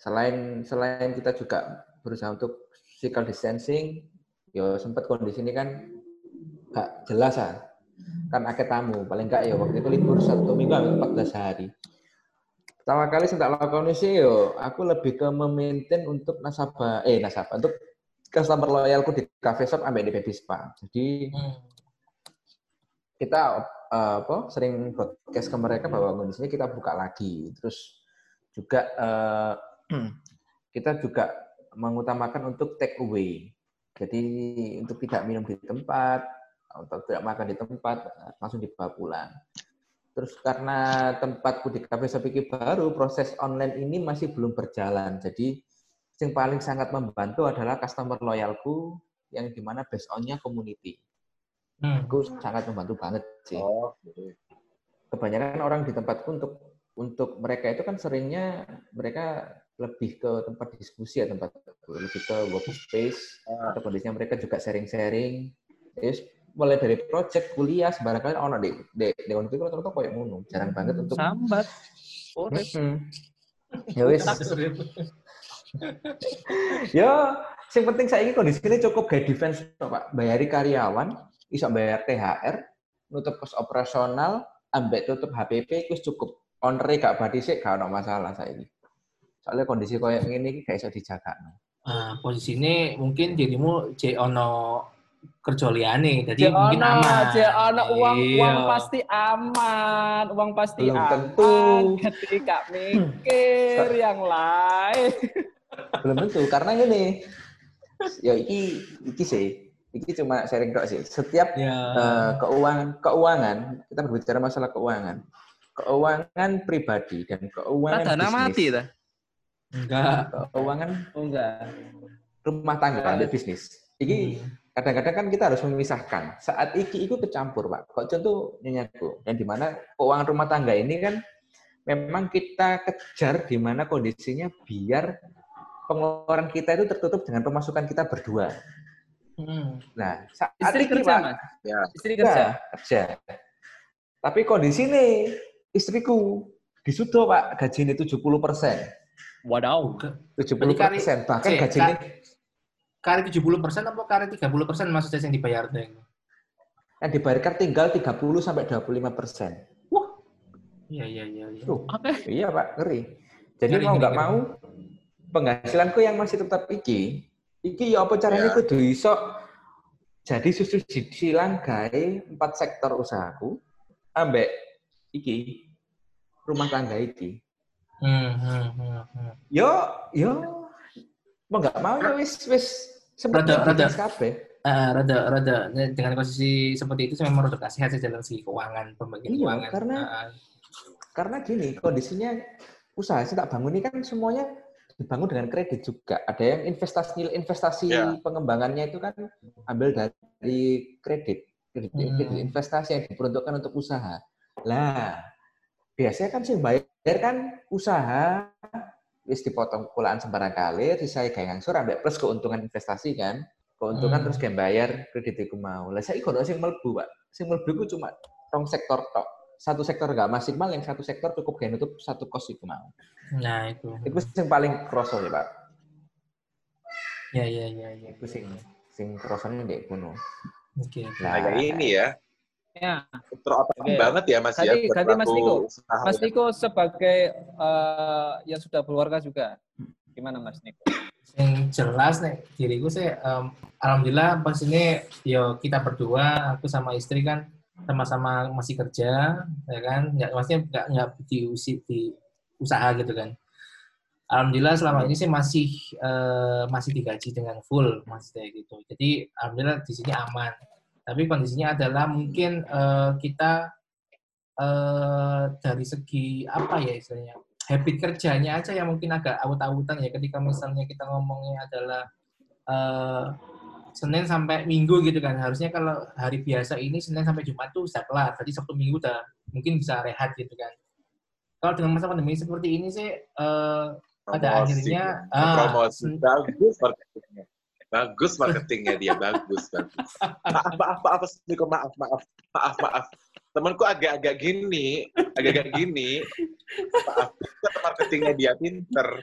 selain selain kita juga berusaha untuk physical distancing, yo sempat kondisi ini kan gak jelas ah. Kan akeh tamu, paling enggak ya waktu itu libur satu minggu sampai 14 hari. Pertama kali saya tak lakukan sih yo, aku lebih ke memaintain untuk nasabah, eh nasabah, untuk customer loyalku di cafe shop ambil di baby spa. Jadi Hmm. kita eh, apa sering broadcast ke mereka bahwa kondisinya kita buka lagi. Terus juga eh, (clears throat) kita juga mengutamakan untuk take away. Jadi untuk tidak minum di tempat atau tidak makan di tempat eh, langsung dibawa pulang. Terus karena tempatku di cafe sepiki baru proses online ini masih belum berjalan. Jadi yang paling sangat membantu adalah customer loyalku yang di mana based on-nya community Hmm. itu sangat membantu banget sih. Oh, gitu. Kebanyakan orang di tempatku untuk untuk mereka itu kan seringnya mereka lebih ke tempat diskusi ya tempat lebih ke workspace Ah. atau kondisinya mereka juga sharing-sharing. Terus mulai dari project kuliah sembarang kali ono di di di itu rata-rata koyo ngono. Jarang banget untuk Sambat. Urip. Mm-mm. Ya wis. Ya, (laughs) yang penting saya ini kondisinya cukup kayak defense Pak. Bayari karyawan, bisa bayar THR, nutup kos operasional, ambek tutup HPP itu cukup. Onre gak badi sih, gak ada masalah saya ini. Soalnya kondisi kayak gini gak bisa dijaga. Ah, posisinya mungkin dirimu J ono kerja liane, jadi Cek mungkin ono, aman. cek ono uang, Iya. uang pasti aman, uang pasti Belum aman. tentu. Ketika mikir yang lain. Belum tentu, karena gini. Ya iki, iki sih. Iki cuma sharing tok sih. Setiap Ya. eh, keuangan, keuangan, kita berbicara masalah keuangan. Keuangan pribadi dan keuangan Dana bisnis. mati dah. Enggak. Keuangan Oh enggak. rumah tangga ada bisnis. Iki Hmm. kadang-kadang kan kita harus memisahkan. Saat iki itu kecampur, Pak. Kok contoh nyanyaku, yang di mana keuangan rumah tangga ini kan memang kita kejar di mana kondisinya biar pengeluaran kita itu tertutup dengan pemasukan kita berdua. Hmm. Nah, saat Istri kerja, Pak, Mas. Ya. Istri kerja, kerja. kerja. Tapi kondisi nih, istriku disudo, Pak, gajinya 70 persen. Wadaw. 70 persen, bahkan Cek, gajinya Kari 70% apa kari 30% maksudnya yang dibayar tuh? yang dibayarkan tinggal 30 sampai 25 persen. Iya, iya, iya. iya. Tuh, iya Pak, ngeri. Jadi Ngeri, mau nggak mau, penghasilanku yang masih tetap iki, iki ya apa caranya Ya. kudu iso jadi susu silang gawe empat sektor usahaku, ambek iki rumah tangga iki. Hmm, hmm, hmm, hmm. Yo, yo, mau nggak mau ya wis wis sempet Rada- rada. bisnis kabeh. Eh, rada, rada dengan posisi seperti itu saya memang rada kasihan sih dalam segi keuangan, pembagian Iya, keuangan. karena- Ah, Karena gini, kondisinya usaha yang tak bangun ini kan semuanya dibangun dengan kredit juga. Ada yang investasi investasi Ya. pengembangannya itu kan ambil dari kredit. Kredit, Hmm. kredit investasi yang diperuntukkan untuk usaha. Lah, biasanya kan sih bayar kan usaha wis dipotong pulaan sembarang kali, sisa kayak ngangsur ambek plus keuntungan investasi kan. Keuntungan Hmm. terus kayak bayar kredit iku mau. Lah saya kalau sing mlebu, Pak. Sing mlebu iku cuma rong sektor tok. Satu sektor nggak maksimal, yang satu sektor cukup kayak nutup satu kos iku mau. Nah, itu. Itu yang paling kroso ya, Pak. Ya, ya, ya, ya. Iku sing sing kerasane ndek kono. Oke, oke. Nah, Kayak ini ya. Ya, Terotak Oke. banget ya Mas ya. Ganti- buat ganti Mas Niko. usaha Mas ya. Niko sebagai eh, yang sudah berkeluarga juga, gimana Mas Niko? yang jelas nih diriku sih em, alhamdulillah pas ini yo kita berdua aku sama istri kan sama-sama masih kerja ya kan? Nggak maksudnya nggak nggak diusi di usaha gitu kan. Alhamdulillah selama ini sih masih eh, masih digaji dengan full maksudnya gitu. Jadi alhamdulillah di sini aman. Tapi kondisinya adalah mungkin eh, kita eh, dari segi apa ya istilahnya habit kerjanya aja yang mungkin agak awut-awutan ya. Ketika misalnya kita ngomongnya adalah Senin sampai Minggu gitu kan. Harusnya kalau hari biasa ini Senin sampai Jumat tuh bisa kelar. Tadi Sabtu Minggu udah mungkin bisa rehat gitu kan. Kalau dengan masa pandemi seperti ini sih eh, pada Promosi. akhirnya ah, promosi. bagus marketingnya. Bagus marketingnya dia. Bagus bagus. Maaf maaf maaf maaf maaf. Maaf maaf. Temanku agak-agak gini agak-agak gini. Maaf. Marketingnya dia pinter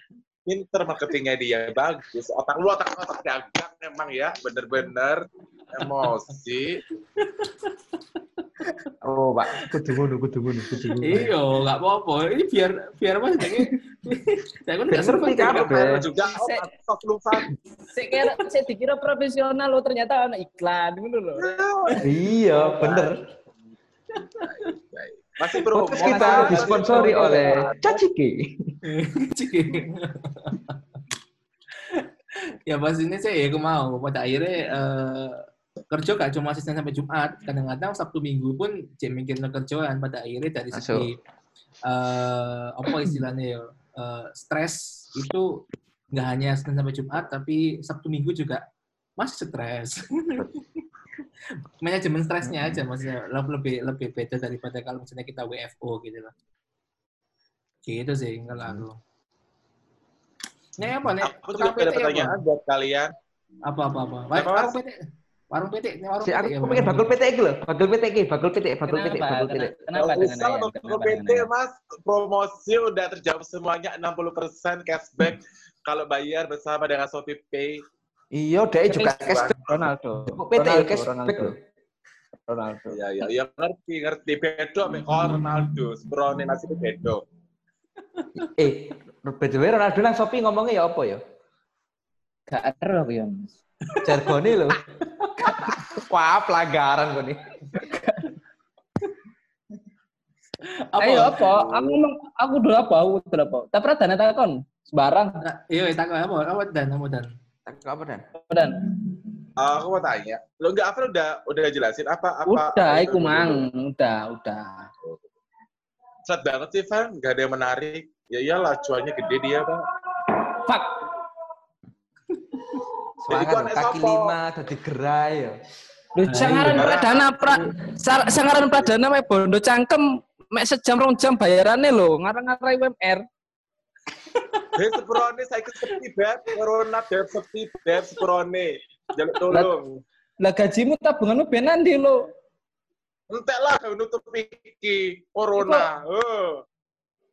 pinter marketingnya dia bagus otak lu otak otak dagang emang ya bener-bener emosi Oh, Pak, kudu ngono, kudu ngono, kudu ngono. Iya, nggak apa-apa. Ini biar biar apa sih? Saya kan nggak seru ngerti kan. juga stop lu. Saya kira, saya dikira profesional lo ternyata anak iklan gitu loh. Iya, bener. Masih promo Podcast kita disponsori oleh Caciki. ya pas ini sih ya aku mau. Pada akhirnya eh, kerja gak cuma Senin sampai Jumat. Kadang-kadang Sabtu Minggu pun jam mikir kerjaan. Pada akhirnya dari segi eh, apa istilahnya ya eh, stres itu nggak hanya Senin sampai Jumat tapi Sabtu Minggu juga masih stres (laughs) manajemen stresnya aja maksudnya lebih lebih beda daripada kalau misalnya kita WFO gitu loh gitu sih kalau aku Nih apa nih? aku Tukang juga ada PT apa? pertanyaan buat kalian Apa apa apa? Warung? PT. Warung PT, warung Si aku PT. aku pengen bakul PT iki lho, bakul PT iki, bakul PT, bakul PT, bakul PT. Kenapa, dengan Kenapa PT mas promosi udah terjawab semuanya 60% cashback (laughs) kalau bayar bersama dengan Shopee Pay Iya, dia juga cashback. Ronaldo. PT ya Ronaldo, cashback Ronaldo. lho. Ronaldo. ya ya ya ngerti ngerti bedo ame Ronaldo Sprone nasi bedo (laughs) Eh, by the way Ronaldo nang Shopee ngomongnya ya apa ya? Gak ada aku ya, Mas. Jargone lho. (laughs) Wah, pelanggaran kok nih. Apa? Ayo apa? Aku ngomong aku dulu apa? Aku dulu apa? Pernah dana takon. Sembarang. Nah, Iya, tak apa apa dan apa dan. Apa dan? Dan aku mau tanya lo nggak apa udah udah jelasin apa apa udah, itu? mang, udah, udah. Sad banget sih Van nggak ada yang menarik ya iyalah cuannya gede dia pak Fuck. Semangat kaki esopo? lima dadi gerai ya. Lu Nah, sangaran pradana pra, sangaran pradana mek bondo cangkem mek sejam rong jam bayarannya lo ngarang-ngarai UMR. Sprone saya ikut sepi beb corona beb sepi beb Sprone jaluk tolong Lah gajimu tabunganmu benan di lo. entek lah kau nutup iki corona oh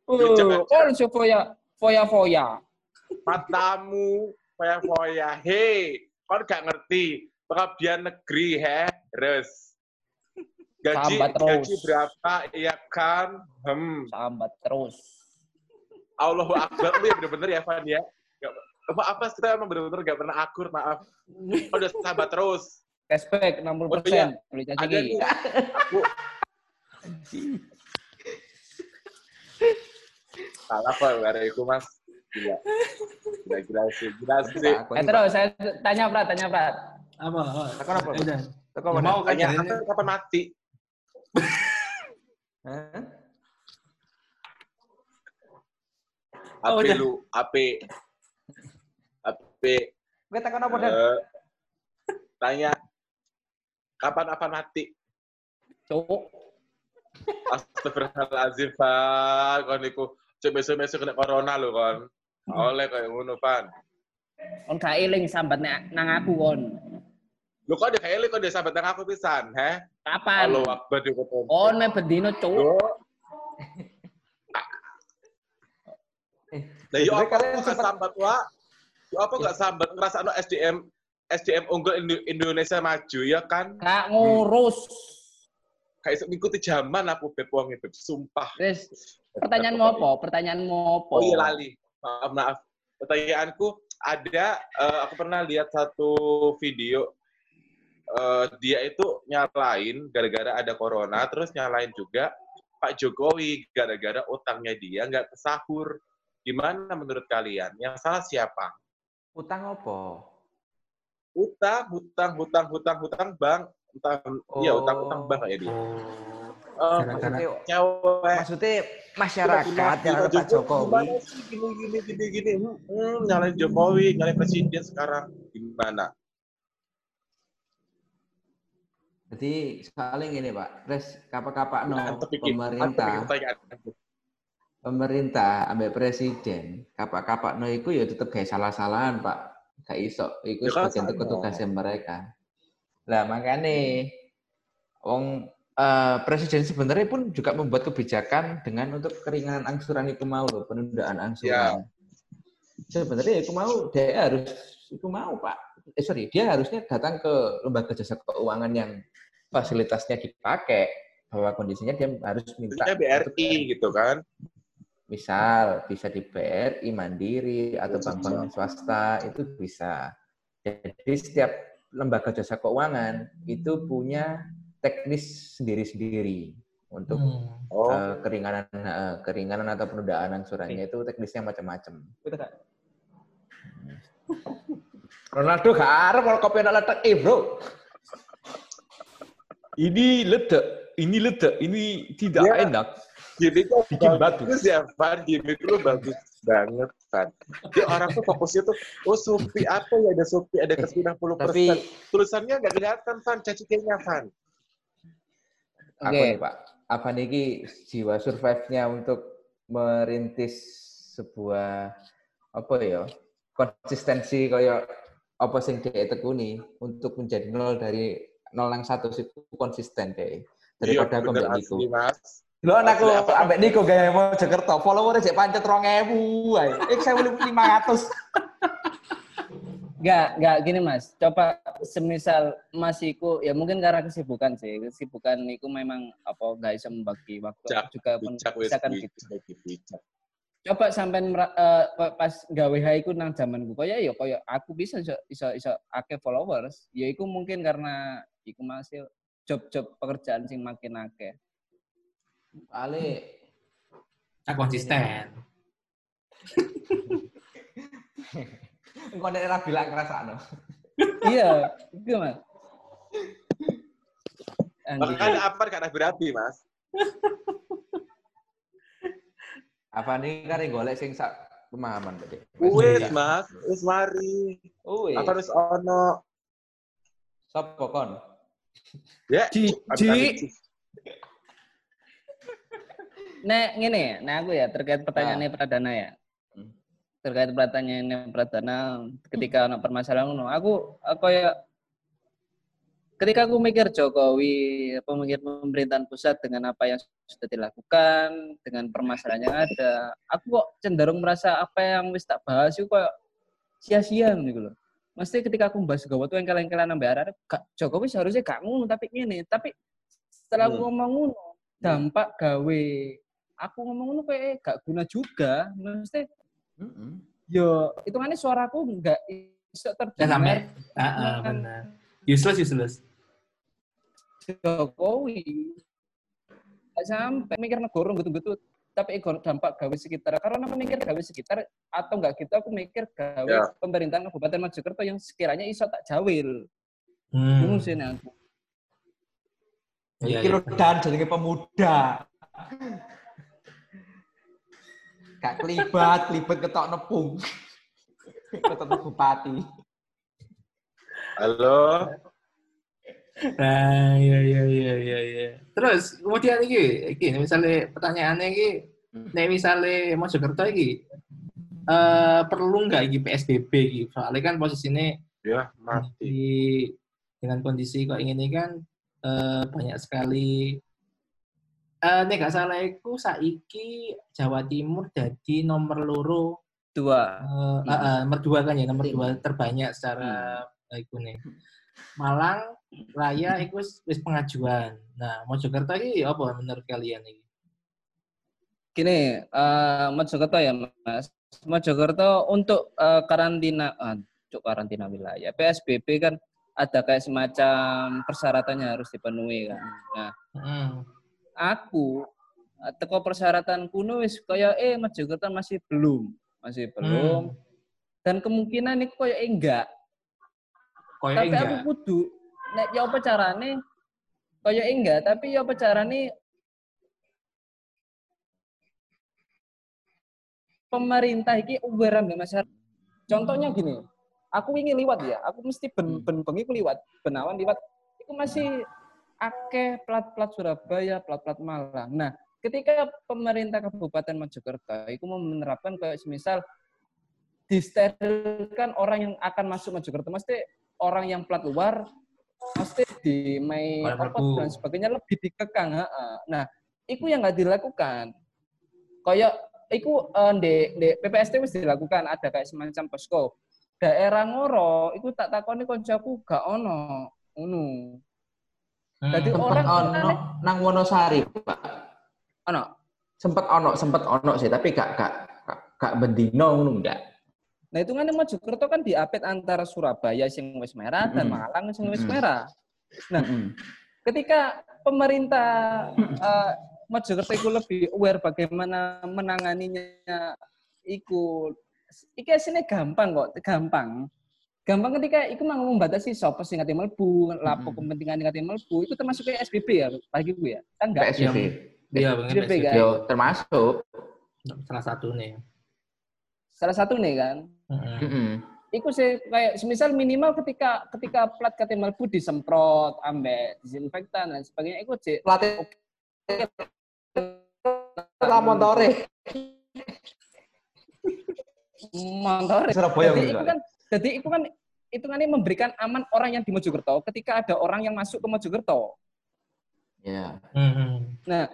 Oh, so foya, foya, foya. matamu foya-foya. Hei, kau gak ngerti pengabdian negeri, he? Res. Gaji, Sambat terus. gaji berapa? Iya kan? Hmm. Sambat terus. Allahu Akbar. Lu ya bener-bener ya, Van ya? Gak, maaf, Mas, kita emang bener-bener gak pernah akur, maaf. Kau udah sahabat terus. Cashback 60%. Oh, iya. Beli Ada caciki. nih. Aku... Salah kok, gara itu, Mas. Gila. Gila, gila sih. Gila sih. Eh terus saya tanya Prat, tanya Prat. Apa? apa? Takon apa? Pak. Ya, apa? mau kan Tanya, "Anda kapan mati? Hah? Oh, Ape udah. lu, ape. Ape. Kowe takon apa dan? eh, tanya, kapan apa mati? Cuk. Astagfirullahaladzim, Pak. Kon iku cek besok-besok kena corona lho, kon. Oleh kayak ngono, Pan. On gak eling sambat nang aku kon. Lu kok dia kayak kok dia sahabat nang aku pisan, he? Kapan? Allahu Akbar di kota. On me bendino cuk. Yo. Eh, Lah yo apa kalian sempat- sambat wa? Yo, apa gak sambat ngerasa no SDM SDM unggul Indo- Indonesia maju ya kan? Kak ngurus. Kayak iso ngikuti zaman apa beb wong beb sumpah. Wis, pertanyaanmu apa? Pertanyaanmu apa? Oh iya lali. Maaf maaf. Pertanyaanku ada eh, aku pernah lihat satu video eh, dia itu nyalain gara-gara ada corona terus nyalain juga Pak Jokowi gara-gara utangnya dia nggak kesahur. Gimana menurut kalian? Yang salah siapa? Utang apa? Utang, hutang, hutang, hutang, hutang bank. Utang, iya utang, utang bank kayak dia. Oh. Eh, Maksudnya, maksudnya masyarakat yang ada Pak Jokowi. Gimana sih gini gini gini gini? Hmm, nyalain Jokowi, nyalain presiden sekarang gimana? Jadi soalnya gini Pak, res kapak-kapak no iki pemerintah, pertanyaanku. Pemerintah ambek presiden, kapak-kapak no iku ya tetep kayak salah-salahan Pak. Gak iso, iku Ya kan sebagian tugasnya mereka. Lah makanya wong eh, presiden sebenarnya pun juga membuat kebijakan dengan untuk keringanan angsuran itu mau loh, penundaan angsuran. Sebenarnya itu mau dia harus itu mau Pak. Eh sorry, dia harusnya datang ke lembaga jasa keuangan yang fasilitasnya dipakai bahwa kondisinya dia harus minta BRI gitu kan? Misal bisa di BRI Mandiri atau bank-bank swasta itu bisa. Jadi setiap lembaga jasa keuangan itu punya teknis sendiri-sendiri untuk Hmm. Oh, eh, keringanan eh, keringanan atau penundaan angsurannya itu teknisnya macam-macam. (laughs) Ronaldo gak arep kalau kopi anak letak eh bro. Ini ledak, ini ledak, ini tidak Ya. enak. Gini kok Bikin batu. bagus (laughs) ya, Van. Gini lu bagus banget, Van. Dia orang tuh fokusnya tuh, oh Supi apa ya? Ada Supi, ada ke 90 Tapi Tulisannya nggak kelihatan, Van. Caciknya, Van. apa Oke. nih Pak? Apa nih Ki, jiwa survive-nya untuk merintis sebuah apa ya konsistensi kayak apa sing dia tekuni untuk menjadi nol dari nol yang satu sih konsisten deh daripada Iya, bener ambek Niko. asli, Mas. Lo Asli, apa- ambek Niko gaya mau Jakarta followernya cek pancet 2000 ae. Ik saya 500. Enggak, enggak gini Mas. Coba semisal Mas iku ya mungkin karena kesibukan sih. Kesibukan iku memang apa enggak bisa membagi waktu Aku juga kan gitu. bijak. Coba sampean mera- eh, pas gawe ha iku nang zamanku kaya ya kaya aku bisa iso iso, iso akeh followers. Ya iku mungkin karena iku masih job-job pekerjaan sing makin akeh. Ale Tak konsisten. engko nek ora bilang kerasakno. iya, itu Mas. Anjing. Makanya apa karena berapi, Mas? Apa nih kan yang golek sing sak pemahaman tadi. Wes, Mas. Wes mari. Oh, Apa harus ono? Sopo kon? Ya, Ci, Nek ngene, nah aku ya terkait pertanyaannya Pradana ya. Hmm. Terkait pertanyaannya Pradana ketika anak permasalahan ngono, aku aku ya ketika aku mikir Jokowi, apa mikir pemerintahan pusat dengan apa yang sudah dilakukan, dengan permasalahan yang ada, aku kok cenderung merasa apa yang wis tak bahas itu kok sia-sia gitu loh. Mesti ketika aku bahas gawa tuh yang kalian-kalian nambah arah, Jokowi seharusnya gak ngono tapi ini, tapi setelah aku Hmm. ngomong ngono, dampak gawe aku ngomong ngono kayak gak guna juga. Mesti Heeh. yo hitungannya suaraku nggak iso Ya sampai. terdengar Ah, ah, benar. Useless, useless. Jokowi. Gak sampai mikir negara gitu-gitu. Tapi ikut dampak gawe sekitar. Karena aku mikir gawe sekitar atau enggak gitu aku mikir gawe Ya. pemerintahan Kabupaten Mojokerto yang sekiranya iso tak jawil. Hmm. Bingung sih aku. Iki iya. lho dan jadi pemuda. Gak kelibat, kelibat ketok nepung. ketok bupati. Halo. Nah, iya iya iya iya iya. Terus kemudian iki, iki misalnya pertanyaannya iki, nek misalnya Mojokerto iki eh perlu nggak iki PSBB iki? Soalnya kan posisinya Ya, mati. di dengan kondisi kok ini kan eh, banyak sekali eh nek gak salah iku saiki Jawa Timur jadi nomor loro dua. Eh, ah, ah, nomor dua kan ya, nomor dua terbanyak secara hmm. iku nih. Malang, Raya, iku wis pengajuan. Nah, Mojokerto ini apa menurut kalian ini? Gini, uh, Mojokerto ya Mas. Mojokerto untuk uh, karantina, uh, cuk karantina wilayah, PSBB kan ada kayak semacam persyaratannya harus dipenuhi kan. Nah, Hmm. Aku eh, teko persyaratan kuno wis kaya eh Mojokerto masih belum, masih belum. Hmm. Dan kemungkinan ini kaya enggak. Koyo tapi aku enggak. kudu nek ya apa carane kaya enggak, tapi ya apa carane pemerintah iki aware ambek masyarakat. Contohnya gini, aku ingin liwat ya, aku mesti ben ben bengi liwat, benawan liwat. Iku masih akeh plat-plat Surabaya, plat-plat Malang. Nah, ketika pemerintah Kabupaten Mojokerto itu mau menerapkan kayak semisal disterilkan orang yang akan masuk Mojokerto, mesti orang yang plat luar mesti di apa Perpu. dan sebagainya lebih dikekang. heeh. Nah, itu yang nggak dilakukan. Kayak itu eh, di, di PPST wis dilakukan ada kayak semacam posko. Daerah Ngoro itu tak takoni koncoku gak ono. Hmm. Jadi Sempet orang ono nang Wonosari, Pak. Ono. Sempet ono, sempet ono sih, tapi gak gak gak, gak bendino ngono enggak. Nah, itu kan Mojokerto kan diapit antara Surabaya sing wis merah dan. Malang sing wis merah. Nah, ketika pemerintah eh, Mojokerto itu lebih aware bagaimana menanganinya iku iki asine gampang kok, gampang. Gampang ketika iku mau membatasi sapa sing ngati mlebu, lapo Mm-mm. kepentingan ngati mlebu, itu termasuk ke SBB ya bagi gue ya. Kan enggak? PSBB. Iya, PSBB, PSBB. kan? Yo termasuk. Salah satu nih. Salah satu nih kan. Hmm. Mm-mm. Iku sih kayak semisal minimal ketika ketika plat kate mlebu disemprot ambek disinfektan dan sebagainya iku sih Pelatih lah motore. motor. Surabaya Jadi itu kan jadi itu kan itu kan memberikan aman orang yang di Mojokerto ketika ada orang yang masuk ke Mojokerto. Ya. Hmm. Nah,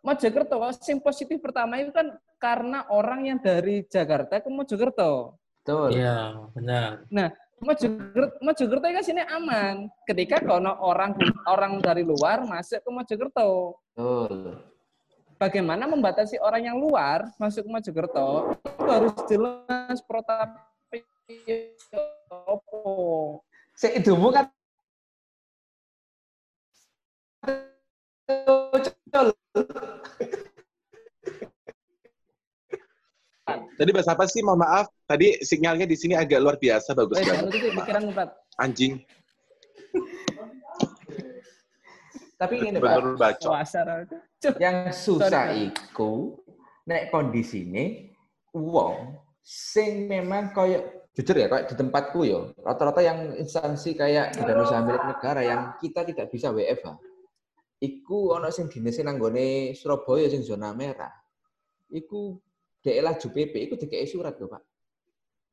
Mojokerto sing positif pertama itu kan karena orang yang dari Jakarta ke Mojokerto. Betul. Iya, benar. Mojokerto, Mojokerto kan sini aman. Ketika kono orang orang dari luar masuk ke Mojokerto. Betul. bagaimana membatasi orang yang luar masuk ke Mojokerto itu harus jelas protap opo. Sik idumu kan Tadi bahasa apa sih? Mohon maaf. Tadi sinyalnya di sini agak luar biasa, bagus Eh, banget. pikiran. Anjing. tapi ini Pak, yang susah iku nek kondisine wong sing memang koyo jujur ya kayak di tempatku yo rata-rata yang instansi kayak badan usaha milik negara yang kita tidak bisa WFH iku ono sing dinese nanggone Surabaya sing zona merah. Iku dhek laju PP iku dikei surat lho Pak.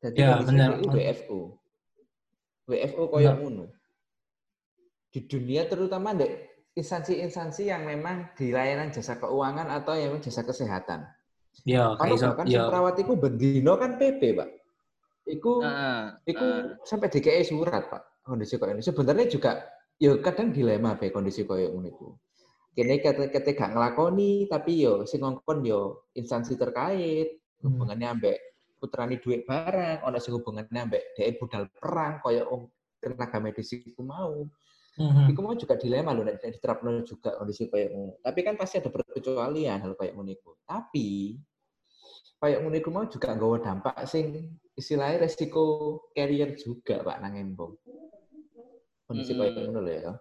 Jadi Ya, benar. WFO WFO koyo ngono. Di dunia terutama dek instansi-instansi yang memang di layanan jasa keuangan atau yang jasa kesehatan. Kayak Kalau bahkan sing perawat iku bendino kan PP, Pak. Iku Nah, iku nah. sampai DKI surat, Pak. Kondisi kayak ini. Sebenarnya juga ya kadang dilema be kondisi. Kene kate kate gak nglakoni tapi yo sing ngongkon yo instansi terkait Hmm. hubungannya ambek putrani duit barang, ono sing hubungannya ambek dhek budal perang kaya om tenaga medis iku mau. Mhm. Iku mau juga dilema loh, nek diterapno juga kondisi kayak ngono. Tapi kan pasti ada perkecualian hal kayak ngono iku. Tapi kayak ngono iku mau juga nggawa dampak sing istilahnya resiko carrier juga Pak nang embong. Kondisi kayak Mm-mm. ngono ya.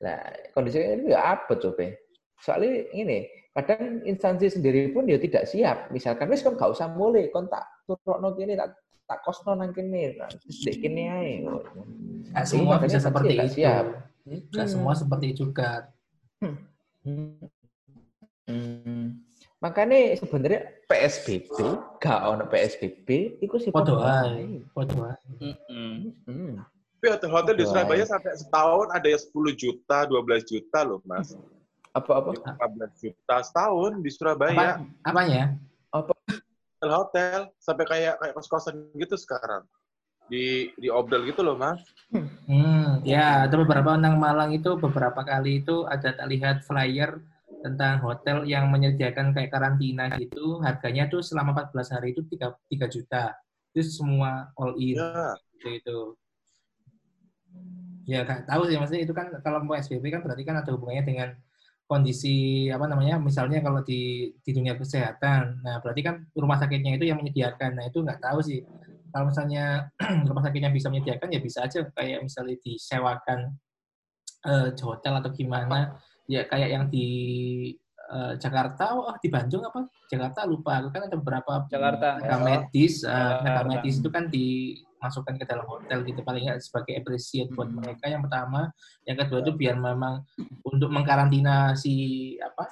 Nah, kondisi kayak ini ya apa coba? Soalnya ini, kadang instansi sendiri pun ya tidak siap. Misalkan wis kon gak usah mulai, kon tak turokno kene tak tak kosno nang kene, dek kene ae. Ini semua bisa seperti itu. siap. Nggak semua seperti itu juga. Hmm. Makanya sebenarnya PSBB, gak ono PSBB, itu sih Podo ae. Hmm. Tapi hotel-hotel di Betul, Surabaya Ay. sampai setahun ada yang 10 juta, 12 juta loh, Mas. Apa-apa? 15 juta setahun di Apa, Surabaya. apanya? hotel sampai kayak kayak kos-kosan gitu sekarang. Di di obdel gitu loh, Mas. Hmm, ya, ada beberapa nang Malang itu beberapa kali itu ada tak lihat flyer tentang hotel yang menyediakan kayak karantina gitu, harganya tuh selama 14 hari itu 3, 3 juta. Itu semua all in Ya, gitu itu. Ya, nggak tahu sih maksudnya itu kan kalau mau SPP kan berarti kan ada hubungannya dengan kondisi apa namanya misalnya kalau di di dunia kesehatan. Nah berarti kan rumah sakitnya itu yang menyediakan. Nah itu nggak tahu sih. Kalau misalnya (clears throat) rumah sakitnya bisa menyediakan ya bisa aja. Kayak misalnya disewakan eh, hotel atau gimana ya kayak yang di eh, Jakarta oh di Bandung apa Jakarta lupa kan ada beberapa Jakarta. tenaga medis eh, tenaga Jakarta. medis itu kan dimasukkan ke dalam hotel gitu paling nggak sebagai appreciate buat Hmm. mereka yang pertama yang kedua itu biar memang untuk mengkarantina si apa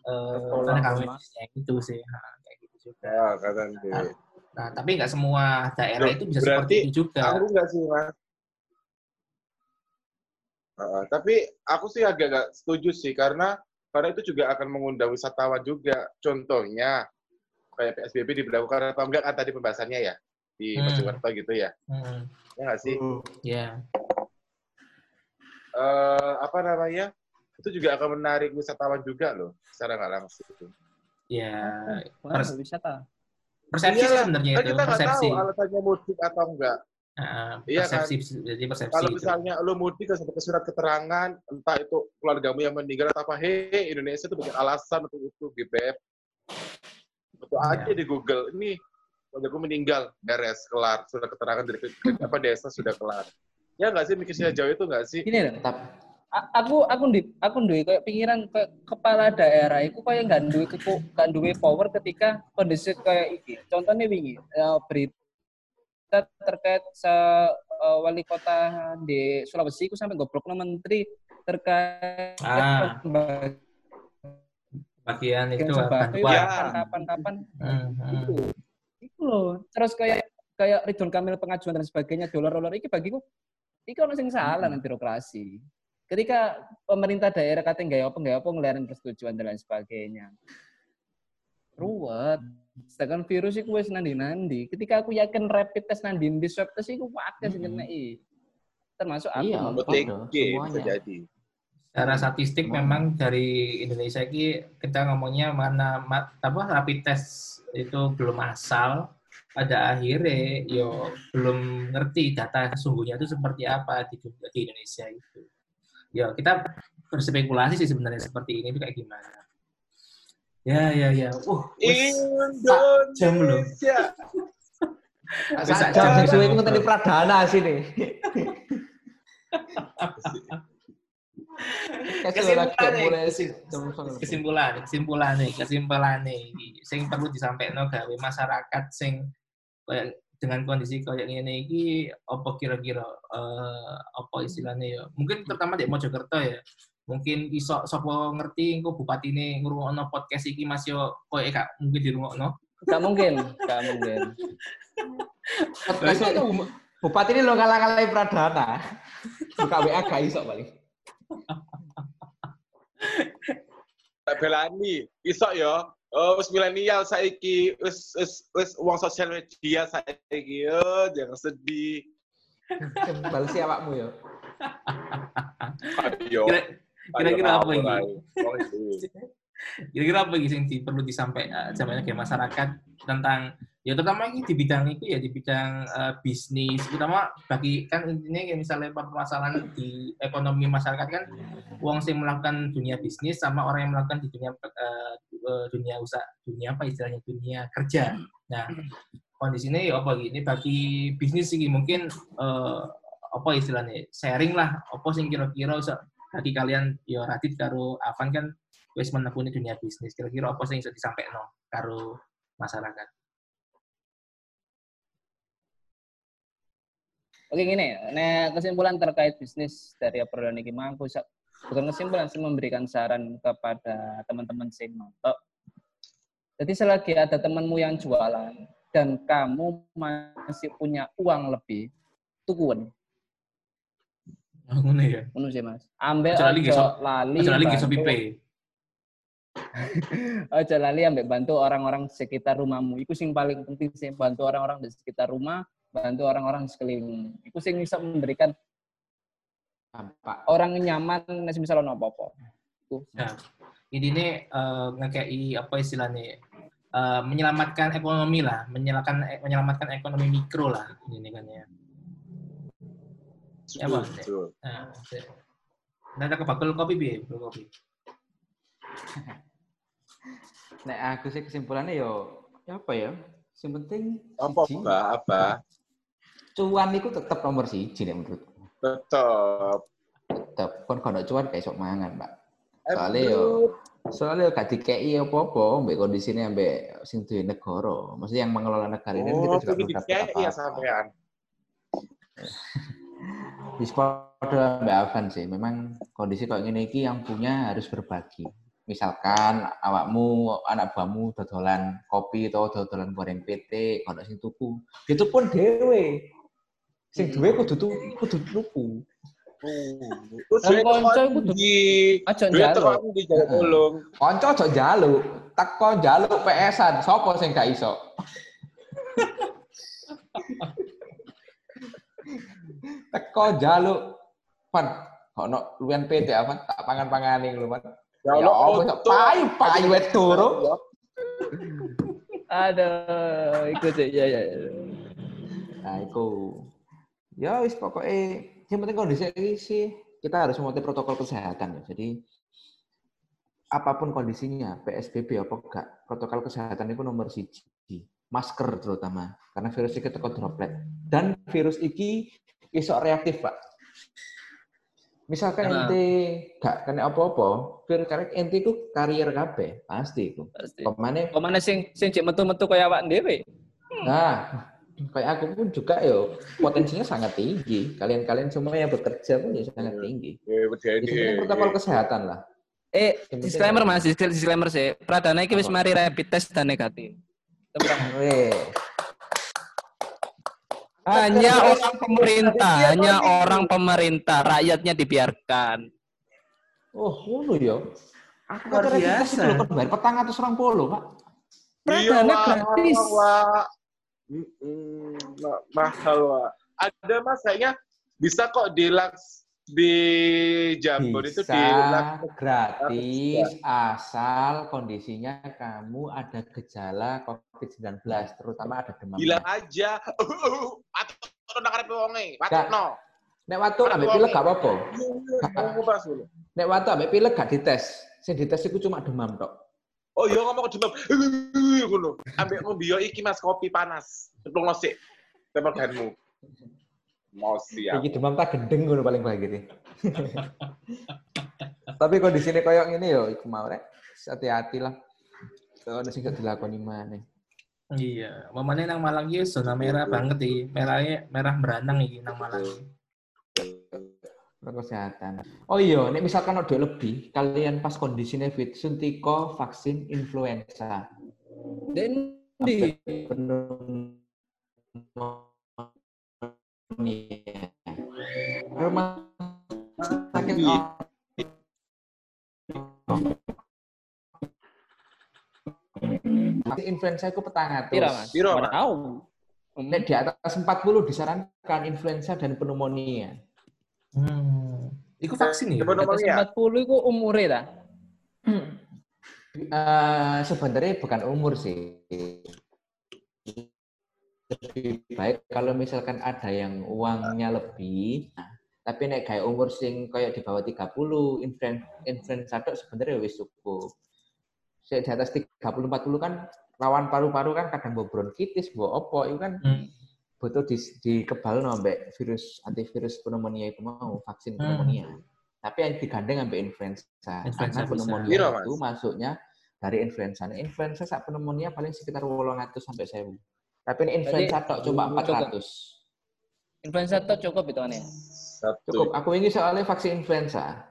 eh, Sekolah, tenaga medisnya itu sih Nah, kayak gitu juga ya dia. nah tapi nggak semua daerah itu bisa berarti seperti itu juga Aku enggak sih, Mas. Heeh, tapi aku sih agak nggak setuju sih karena karena itu juga akan mengundang wisatawan juga. Contohnya kayak PSBB diberlakukan atau enggak kan tadi pembahasannya ya di Hmm. Mojokerto gitu ya. Hmm, Ya nggak sih? ya Eh, apa namanya? Itu juga akan menarik wisatawan juga loh secara nggak langsung. ya Wah, Pers- wisata. persepsi Iyalah, sebenarnya Kan itu kita nggak persepsi tahu alasannya mudik atau enggak. Iya kan? persepsi jadi persepsi Kalau itu. misalnya lo mudik ke sampai ke surat keterangan, entah itu keluargamu yang meninggal atau apa, hei Indonesia itu bikin alasan untuk itu, GBF. Betul Iya. aja di Google, ini keluargaku meninggal, beres, kelar, surat keterangan dari apa desa sudah kelar. Ya nggak sih mikirnya jauh itu nggak sih? Loh, Tetap A- aku aku di aku duwe kayak pikiran kayak kepala daerah itu kayak nggak duwe keku nggak duwe power ketika kondisi kayak ini contohnya wingi eh, berita terkait se eh, wali kota di Sulawesi itu sampai goblok menteri terkait Ah. bagian itu itu bantuan. Ya. kapan-kapan Hmm, hmm. itu. Itu loh. Terus kayak kayak Ridwan Kamil pengajuan dan sebagainya dolar-dolar ini bagiku ini ono sing salah nang birokrasi. Ketika pemerintah daerah kata nggak apa nggak apa ngelarin persetujuan dan lain sebagainya. Ruwet sedangkan virus itu wis nandi nandi ketika aku yakin rapid test nandi di swab test itu wakil sing kena termasuk aku. Iya, bisa semuanya. jadi. secara statistik Hmm. memang dari Indonesia ini kita ngomongnya mana ma- apa rapid test itu belum asal. Pada akhirnya yo belum ngerti data sesungguhnya itu seperti apa di, di Indonesia itu. Ya kita berspekulasi sih sebenarnya seperti ini itu kayak gimana ya ya ya. Uh wes, jam loh. Indonesia. Bisa jam kita suwe tadi pradana sini. (laughs) Kesimpulan kesimpulan kesimpulan nih kesimpulan nih sing perlu disampaikan gawe masyarakat sing dengan kondisi kayak ini iki apa kira-kira eh, apa istilahnya ya? Mungkin terutama di Mojokerto ya mungkin iso sapa ngerti engko bupati ini ngrungokno podcast iki Mas yo koyo gak mungkin dirungokno Gak mungkin, gak mungkin. Podcast itu Bupati ini lo kalah-kalah pradana. Buka WA gak iso paling. Tak belani, iso ya. Oh, wis milenial saiki, wis wis wis uang sosial media saiki. Oh, jangan sedih. Kembali si awakmu ya. Ayo. Kira- (laughs) kira-kira apa ini? Kira-kira apa sih yang di- perlu disampaikan sampai ke masyarakat tentang ya terutama ini di bidang itu ya di bidang eh, bisnis terutama bagi kan intinya kayak misalnya permasalahan di ekonomi masyarakat kan uang sih melakukan dunia bisnis sama orang yang melakukan di dunia eh, eh, dunia usaha dunia apa istilahnya dunia kerja. Nah kondisinya ya apa gini bagi bisnis sih mungkin eh, apa istilahnya sharing lah apa sih kira-kira bagi kalian ya Radit karo Avan kan wis menekuni dunia bisnis. Kira-kira apa sih yang bisa disampaikan karo masyarakat? Oke gini, nah kesimpulan terkait bisnis dari obrolan ini sa- bukan kesimpulan sih memberikan saran kepada teman-teman sing nonton. Jadi selagi ada temanmu yang jualan dan kamu masih punya uang lebih, tukuan, ngono ya ngono sih mas. Ambil Aja lali ojo gesok- lali Aja. Shopee Pay Ojo lali ambek bantu orang-orang di sekitar rumahmu. Iku sing paling penting sih bantu orang-orang di sekitar rumah, bantu orang-orang di sekelilingmu. Iku sing bisa memberikan Dampak. orang nyaman nek misal ono apa-apa. Iku. Nah, ini nih eh, ngekei apa istilahnya eh, menyelamatkan ekonomi lah, menyelamatkan menyelamatkan ekonomi mikro lah ini kan ya. Ya. Betul. Nah, Nah, ada kebakul kopi bi, kopi. (laughs) Nek aku sih kesimpulannya yo ya apa ya? Yang penting Apa, apa, apa? cuan itu tetap nomor siji nek menurutku. Tetap. Tetap kon kalau cuan kayak sok mangan, Pak. Soalnya Aduh. yo soalnya gak dikei apa-apa mbek kondisine mbek sing duwe negara. Maksudnya yang mengelola negara ini Oh, kita juga ini belum dapat dikei ya apa-apa. sampean. (laughs) Padha mbak Afan sih. Memang kondisi kayak gini iki yang punya harus berbagi. Misalkan awakmu anak buahmu dodolan kopi atau dodolan goreng PT, kalau sing tuku, itu pun dewe. Sing duwe kudu tuku, kudu tuku. Tekan iku di Aja njaluk. Kanca aja njaluk, teko njaluk PS-an, sapa sing gak iso? (laughs) teko njaluk Pan, ono luwian PT apa tak pangan-pangane lho, Pan. Ya apa sok payu payu wet turu. Aduh, ikut ya ya. ya. Nah, iku. Ya wis pokoknya yang penting kondisi ini sih kita harus mematuhi protokol kesehatan ya. Jadi apa pun kondisinya, PSBB apa enggak, protokol kesehatan itu nomor siji. Masker terutama, karena virus ini teko droplet. Dan virus ini iso reaktif, Pak. Misalkan Karena- ente gak kena apa-apa, virus karena ente itu karier kabeh, pasti itu. Pasti. Ke mana Ke mana sing sing cek metu-metu kaya awak dhewe? Nah, kayak aku pun juga yo potensinya sangat tinggi. Kalian-kalian semua yang bekerja pun ya sangat tinggi. Eh, Itu sebenarnya protokol kesehatan lah. Eh, disclaimer Mas, disclaimer sih. Pradana iki wis mari rapid test dan negatif. Tepuk tangan. Hanya orang pemerintah, hanya orang pemerintah, rakyatnya dibiarkan. oh, ngono yo. Aku kata biasa. itu lho, kan bayar petang atus orang puluh, Pak. Pradana Wak. gratis. Mahal, Wak. Ada mas kayaknya bisa kok dilaks di Jambon itu Bisa dilaks gratis asal kondisinya kamu ada gejala COVID-19, terutama ada demam. bilang aja. Atau nang arep wonge, patutno. Nek watu ambek pilek gak apa-apa. Nek watu ambek pilek gak dites. Sing dites iku cuma demam tok. Oh iya ngomong ke demam. Ngono. Ambek ngombe iki Mas kopi panas. Ceplokno sik. Temeganmu. Mau siap. Iki demam tak gendeng ngono paling bahagia. Tapi kondisinya koyok ini yo iku mau rek. Hati-hati lah. Kalau ada sing gak dilakoni maneh. Iya, mamane nang Malang iki zona merah banget iki. Merahnya merah beranang iki nang Malang. kesehatan. Oh iya, nek misalkan ada lebih, kalian pas kondisinya fit, suntika vaksin influenza. Dan di pneumonia. Rumah sakit Iya. Vaksin influenza itu petang atus. Pira, Mas? Piro, Mana Mas? tahu. Nek di atas 40 disarankan influenza dan pneumonia. Hmm. Iku vaksin ya? Coba Atas nomornya. 40 itu umure ta? Eh, sebenarnya bukan umur sih. Lebih baik kalau misalkan ada yang uangnya lebih, nah, tapi nek kayak umur sing kayak di bawah 30, influen influenza tok sebenarnya wis cukup. Sing di atas 30 40 kan lawan paru-paru kan kadang bawa bronkitis, bawa opo, itu kan Hmm. butuh di, dikebal ambek virus antivirus pneumonia itu mau vaksin Hmm. pneumonia. Tapi yang digandeng ambek influenza. Influenza Karena bisa. pneumonia Mas? itu masuknya dari influenza. Nah, influenza saat pneumonia paling sekitar 800 sampai 1000. Tapi ini influenza tok cuma cukup. 400. Influenza itu cukup itu aneh. Cukup. Aku ini soalnya vaksin influenza.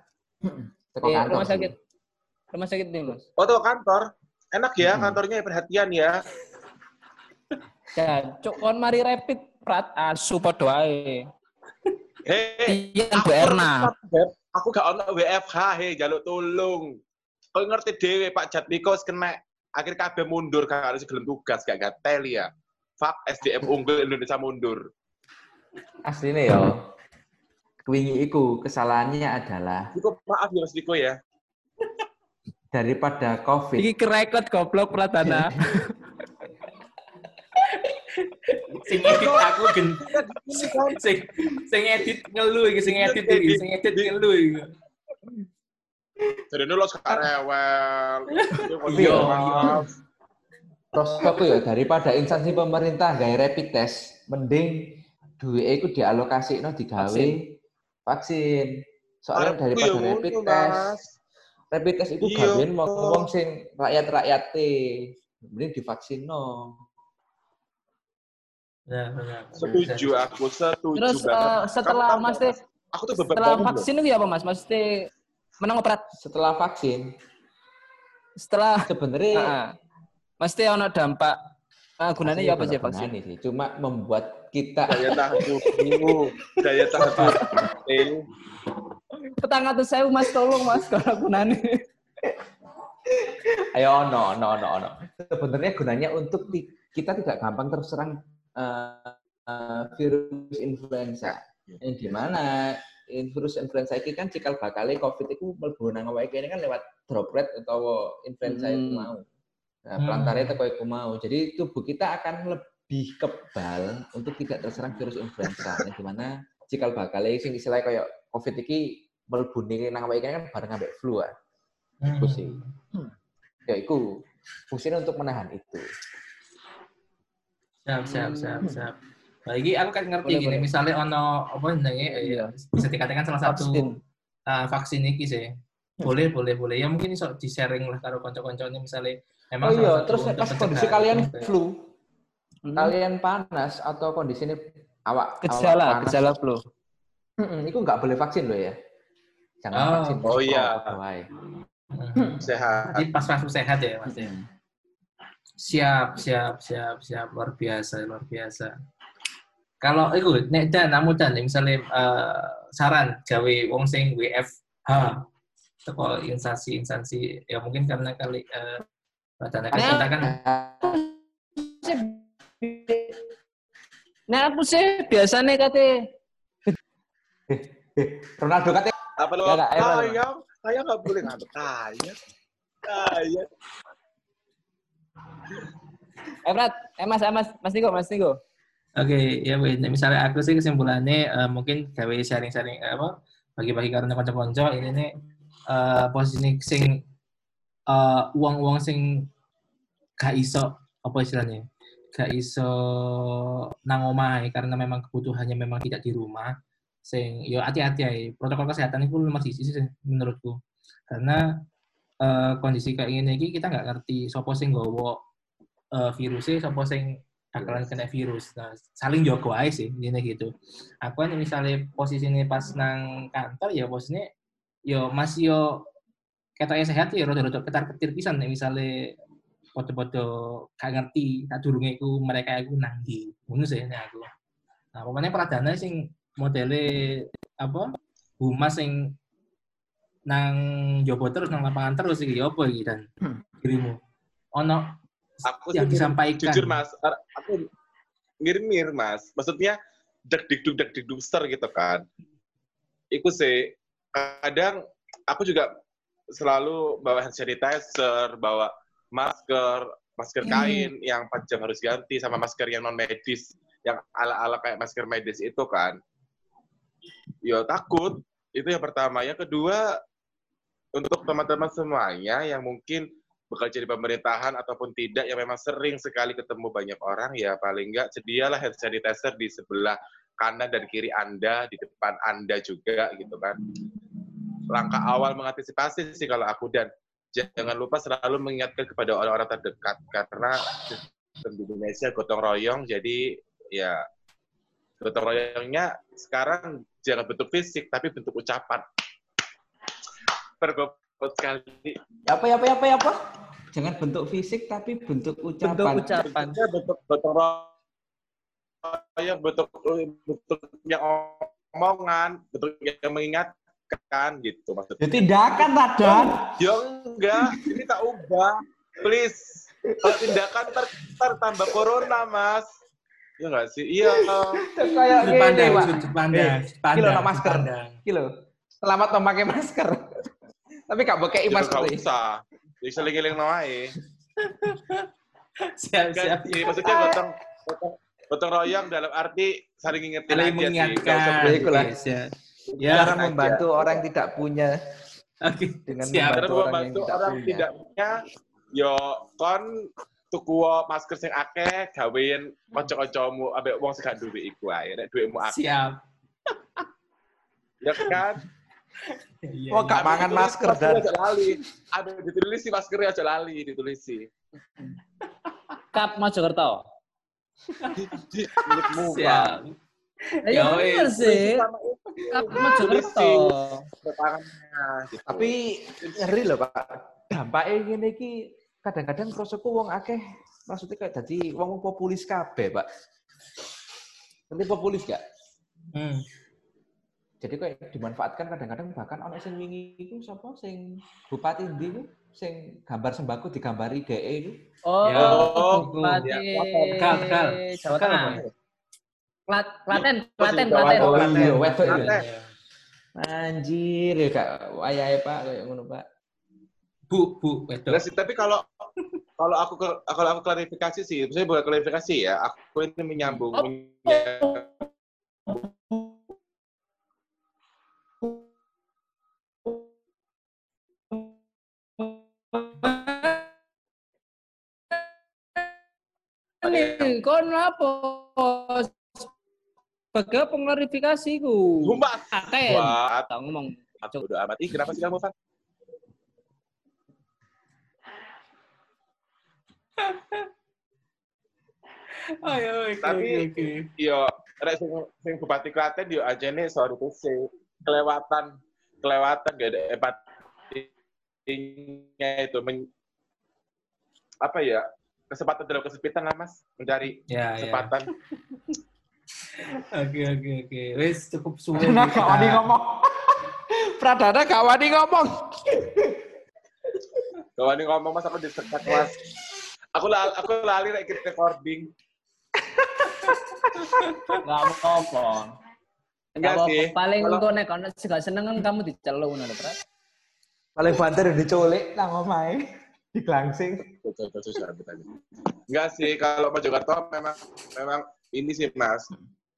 Teko Eh, kantor rumah sih. sakit. Rumah sakit ini, Mas. Oh, tuh kantor. Enak ya Hmm. kantornya perhatian ya. (laughs) Jancuk kon mari rapid prat asu padha wae. Hei, Bu Erna. aku gak ono WFH, hei jaluk tolong. Kau ngerti dewe Pak Jatmiko kena akhir kabeh mundur gak harus gelem tugas gak gatel ya. Fuck SDM unggul Indonesia mundur. Aslinya yo. Wingi iku kesalahannya adalah Diko maaf ya Mas Diko ya. daripada COVID. Iki kerekot goblok Pradana. (laughs) Sing edit aku gen sing sing edit ngeluh iki sing edit iki sing edit ngeluh iki. Jadi dulu sekarang rewel. Iya, maaf. Prospekku ya daripada instansi pemerintah gawe rapid test, mending duit itu dialokasi no digawe Vaksin. vaksin. Soalnya Aku daripada ya rapid test, Mas. rapid test itu Iya. gawean mau ngomong sing rakyat-rakyat mending divaksin no. Ya, benar. Setuju aku, setuju Terus banget. eh, setelah Kamu Mas Teh, aku tuh setelah vaksin itu apa Mas? Maksudnya menang operat Setelah vaksin, setelah sebenarnya Heeh. Mesti ono dampak ah, gunanya ya apa sih vaksin? sih, cuma membuat kita daya tahan tubuh, daya tahan tubuh. Petang atau saya Mas tolong Mas kalau gunanya. Ayo no no no no. Sebenarnya gunanya untuk kita tidak gampang terserang eh, eh, virus influenza. Yang di mana virus influenza ini kan cikal bakal COVID itu mlebu nang awake kene kan lewat droplet atau influenza itu Hmm. mau. Nah, Hmm. teko iku mau. Jadi tubuh kita akan lebih kebal untuk tidak terserang virus influenza. Yang di mana cikal bakal sing istilahnya kayak COVID ini mlebu nang kene kan bareng ambek flu. ah. Itu sih. Ya itu fungsinya untuk menahan itu. Siap, siap, siap, siap. Nah, ini aku kan ngerti Boleh, gini, boleh. misalnya ono apa namanya Iya. bisa dikatakan salah satu Vaksin. uh, vaksin ini sih. Boleh, boleh, boleh. Ya mungkin iso di-sharing lah karo kanca-kancane misalnya memang Oh iya, terus pas kondisi kalian itu. flu, Hmm. kalian panas atau kondisi ini awak Gejala, awak gejala flu. Mm-mm, itu nggak boleh vaksin loh ya. Jangan Oh. vaksin. Oh iya. Hmm. Sehat. Jadi pas waktu sehat ya, Mas ya. Siap, siap, siap, siap. Luar biasa, luar biasa. Kalau itu, nek dan namu dan misalnya eh, saran gawe wong sing WFH teko instansi-instansi ya mungkin karena kali eh Radana kan Nah. kan Nah aku sih biasanya kate Ronaldo katanya Apa lo? Ya, nggak, ayo, Bang. Kaya, kaya nggak boleh ngambil kaya. Kaya. Eh Prat, eh Mas, eh Mas, Mas Niko, Mas Niko. Oke, ya weh. Nek misalnya aku sih kesimpulannya eh, mungkin gawe sharing-sharing eh, apa bagi-bagi karena kanca-kanca ini nih eh, posisi sing eh, uang-uang sing gak iso apa istilahnya gak iso nang karena memang kebutuhannya memang tidak di rumah sing yo hati-hati ae protokol kesehatan itu nomor sisi sih menurutku karena eh, kondisi kayak gini iki kita nggak ngerti sopo sing gowo eh, virusnya sopo sing bakalan kena virus. Nah, saling jogo aja sih, ini gitu. Aku kan misalnya posisinya pas nang kantor ya posisinya yo masih yo ketoknya sehat ya rada-rada ketar-ketir pisan nih misalnya foto-foto gak ngerti tak durunge iku mereka iku nang ndi. Ngono sih ini aku. Nah, pokoknya pradana sing modele apa? Humas sing nang jobo terus nang lapangan terus iki ya apa iki dan dirimu. Ono Aku yang sih disampaikan. jujur mas, aku ngir-ngir mas. Maksudnya deg dikduk deg dikduk ser gitu kan. Iku sih kadang aku juga selalu bawa hand sanitizer, bawa masker, masker kain yang panjang harus ganti sama masker yang non medis, yang ala-ala kayak masker medis itu kan. Yo takut, itu yang pertama. Yang kedua, untuk teman-teman semuanya yang mungkin bekerja di pemerintahan ataupun tidak yang memang sering sekali ketemu banyak orang ya paling enggak sedialah hand sanitizer di sebelah kanan dan kiri Anda, di depan Anda juga gitu kan. Langkah awal mengantisipasi sih kalau aku dan jangan lupa selalu mengingatkan kepada orang-orang terdekat karena sistem di Indonesia gotong royong jadi ya gotong royongnya sekarang jangan bentuk fisik tapi bentuk ucapan. Pergopot sekali. apa ya apa ya apa ya apa? Jangan bentuk fisik tapi bentuk ucapan. Bentuk ucapan. bentuknya bentuk gotong royong bentuk bentuk yang omongan bentuk yang mengingat tindakan gitu maksudnya. Ya tindakan Radan. Ya enggak, ini tak ubah. Please. Kalau tindakan ntar, ntar tambah corona, Mas. Ya enggak sih? Iya. Kayak pandang, gini, Pak. sudut pandang, Eh, pandang, kilo, no masker. pandang. Kilo. Selamat memakai masker. (laughs) Tapi gak pakai Ya masker. enggak usah. Jadi seling-eling wae. (laughs) Siap, Enggak siap. sih, maksudnya gotong gotong gotong royong dalam arti saling ngingetin Saling aja sih. Nggak usah mengingatkan. Ya, itulah. Oke, siap. Ya, cara membantu orang yang tidak punya oke. dengan Siap. Karena membantu orang yang membantu tidak orang punya. tidak punya, yo kon tuku masker sing akeh gawein kanca-kancamu ambek wong sing gak duwe iku ae nek duitmu akeh Siap. (laughs) ya kan Iya, Oh, iya. gak mangan Ditulis masker, Dan. aja lali ada ditulis sih maskernya aja lali ditulis sih Kap Mojokerto. mulutmu (laughs) Siap. Ya Ya bener wes. sih. Mojokerto. Tapi ngeri loh Pak. Dampaknya ngene iki kadang-kadang prosoku wong akeh maksudnya kayak jadi wong populis kabeh, Pak. Nanti populis gak? Hmm. Jadi kayak dimanfaatkan kadang-kadang bahkan ono sing wingi iku sapa sing bupati ndi iku sing gambar sembako digambari DE iku. Oh, Ya. Bupati Ya. Kal, kal. Jawa Kal Tengah. Klaten, Klaten, Jawa Klaten. Oh Klaten. iya, wedok Iya, ya. iya. Anjir ya Kak, wayahe Pak kayak ngono Pak. Bu, bu, wedok. Enggak sih, tapi kalau kalau aku kalau aku klarifikasi sih, maksudnya bukan klarifikasi ya, aku ini menyambung Oh. menyambung Nih, kon apa? Sebagai pengklarifikasi ku. Humas. Aken. Wah, Tak ngomong. aku udah amat. Ih, kenapa sih kamu, Van? (laughs) Ayo, oke, Tapi- oke. Yo, rek sing, sing Bupati Klaten yo aja nih sorry to say, kelewatan kelewatan gak ada empatinya itu men, apa ya kesempatan dalam kesempitan lah mas mencari Ya, ya. (laughs) Oke, oke, oke. Wes cukup suwe. Nah, gak wani ngomong. (laughs) Pradana gak wani ngomong. kalau ini ngomong mas aku disekat mas aku lali, aku lali like recording Enggak apa-apa. enggak Nggak sih apa-apa. Paling Kalau- engko nek kono gak seneng kan kamu diceluk ngono lho, Prat. Paling banter udah diculik nang omahe. Diglangsing. Betul. Enggak sih, kalau Mojokerto memang memang ini sih Mas.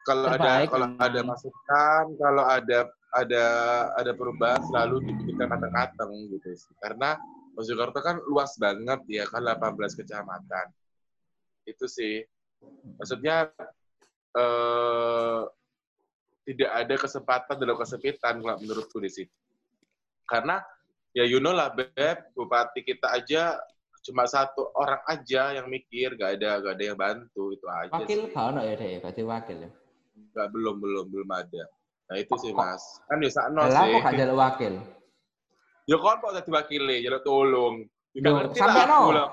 Kalau ada kalau ada masukan, kalau ada ada ada perubahan selalu dipikirkan matang-matang gitu sih. Karena Mojokerto kan luas banget ya kan 18 kecamatan. Itu sih. Maksudnya eh tidak ada kesempatan dalam kesempitan kalau menurutku di sini. Karena ya you know lah Beb, bupati kita aja cuma satu orang aja yang mikir, gak ada gak ada yang bantu itu aja. Wakil sih. gak ono ya deh, berarti wakil ya. Nggak, belum belum belum ada. Nah itu sih mas. Kan ya sakno Lah sih. kok gak jaluk wakil? Ya kon kok jadi wakile, jaluk tolong. Loh, sampai lah no. aku lah.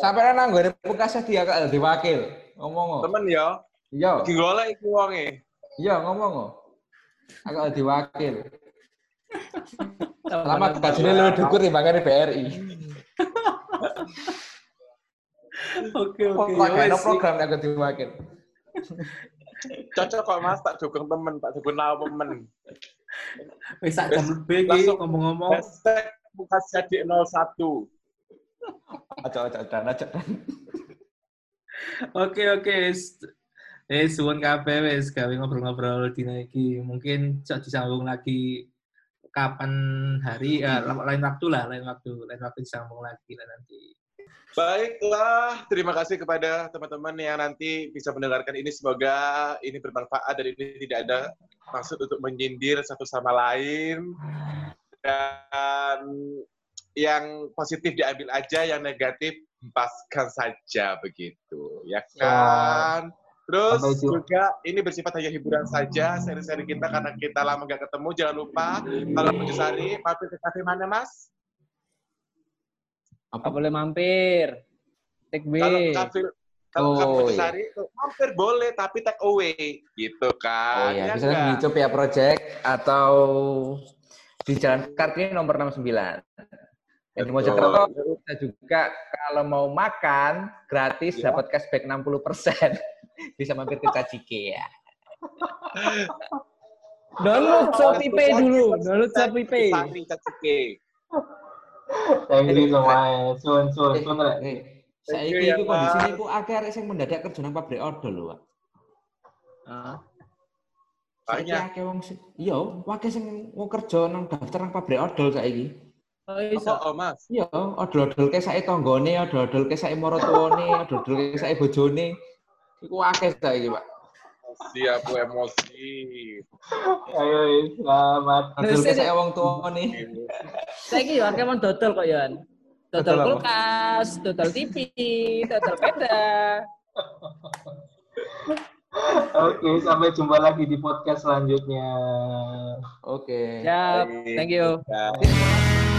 Sampai nang gue bekasnya dia gak jadi wakil. Ngomong. Temen ya, Iya, lagi golek iki wonge. iya ngomong kok. Agak jadi wakil. Lama gajinya lu dukur timbangan di BRI. (laughs) Oke, oke. Ya wes. program yang jadi wakil? Cocok kok mas, tak dukung temen, tak dukung nawa temen. Wes sak jam lebih iki langsung. ngomong-ngomong. Hashtag buka jadi 01. Acok, acok, dan acok. Oke, oke. Eh, suwun kabeh wis gawe ngobrol-ngobrol dina iki. Mungkin cok disambung lagi kapan hari ya lain waktu lah, lain waktu, lain waktu disambung lagi lah nanti. Baiklah, terima kasih kepada teman-teman yang nanti bisa mendengarkan ini. Semoga ini bermanfaat dan ini tidak ada maksud untuk menyindir satu sama lain. Dan yang positif diambil aja, yang negatif hempaskan saja begitu, ya kan? Terus juga ini bersifat hanya hiburan saja seri-seri kita karena kita lama nggak ketemu. Jangan lupa kalau Mojosari mampir ke kafe mana mas? Apa boleh mampir? Take B. Kalau kafe kalau Oh, kafe iya. Mampir boleh tapi take away gitu Oh kan? iya, Ya misalnya nggak? di Copia Project atau di Jalan Kartini nomor 69. Yang di. Mojokerto kita juga kalau mau makan gratis Ya. dapat cashback 60%. Bisa mampir ke Cajike ya. (laughs) Download Shopee Pay dulu, download Shopee Pay. Sari Cacike. Thank you semuanya. Sun, sun, sun, Rek. Eh, Thank saiki you ya, iku kondisi Mas. iku akeh arek sing mendadak kerja nang pabrik odol lho, Pak. Ah. Saiki Banyak. akeh wong sing iya, akeh sing mau kerja nang daftar nang pabrik odol saiki. Oh, iso. oh, Mas? Iya, odol-odol kesake tanggane, odol-odol kesake maratuwane, (laughs) odol-odol kesake bojone. Iku akeh saiki, Pak. Emosi aku emosi. Ayo, selamat. Terus kesake wong tuane. Saiki yo akeh wong dodol kok yo. Dodol kulkas, dodol TV, dodol peda. Oke, sampai jumpa lagi di podcast selanjutnya. Oke. Siap, thank you. Ya.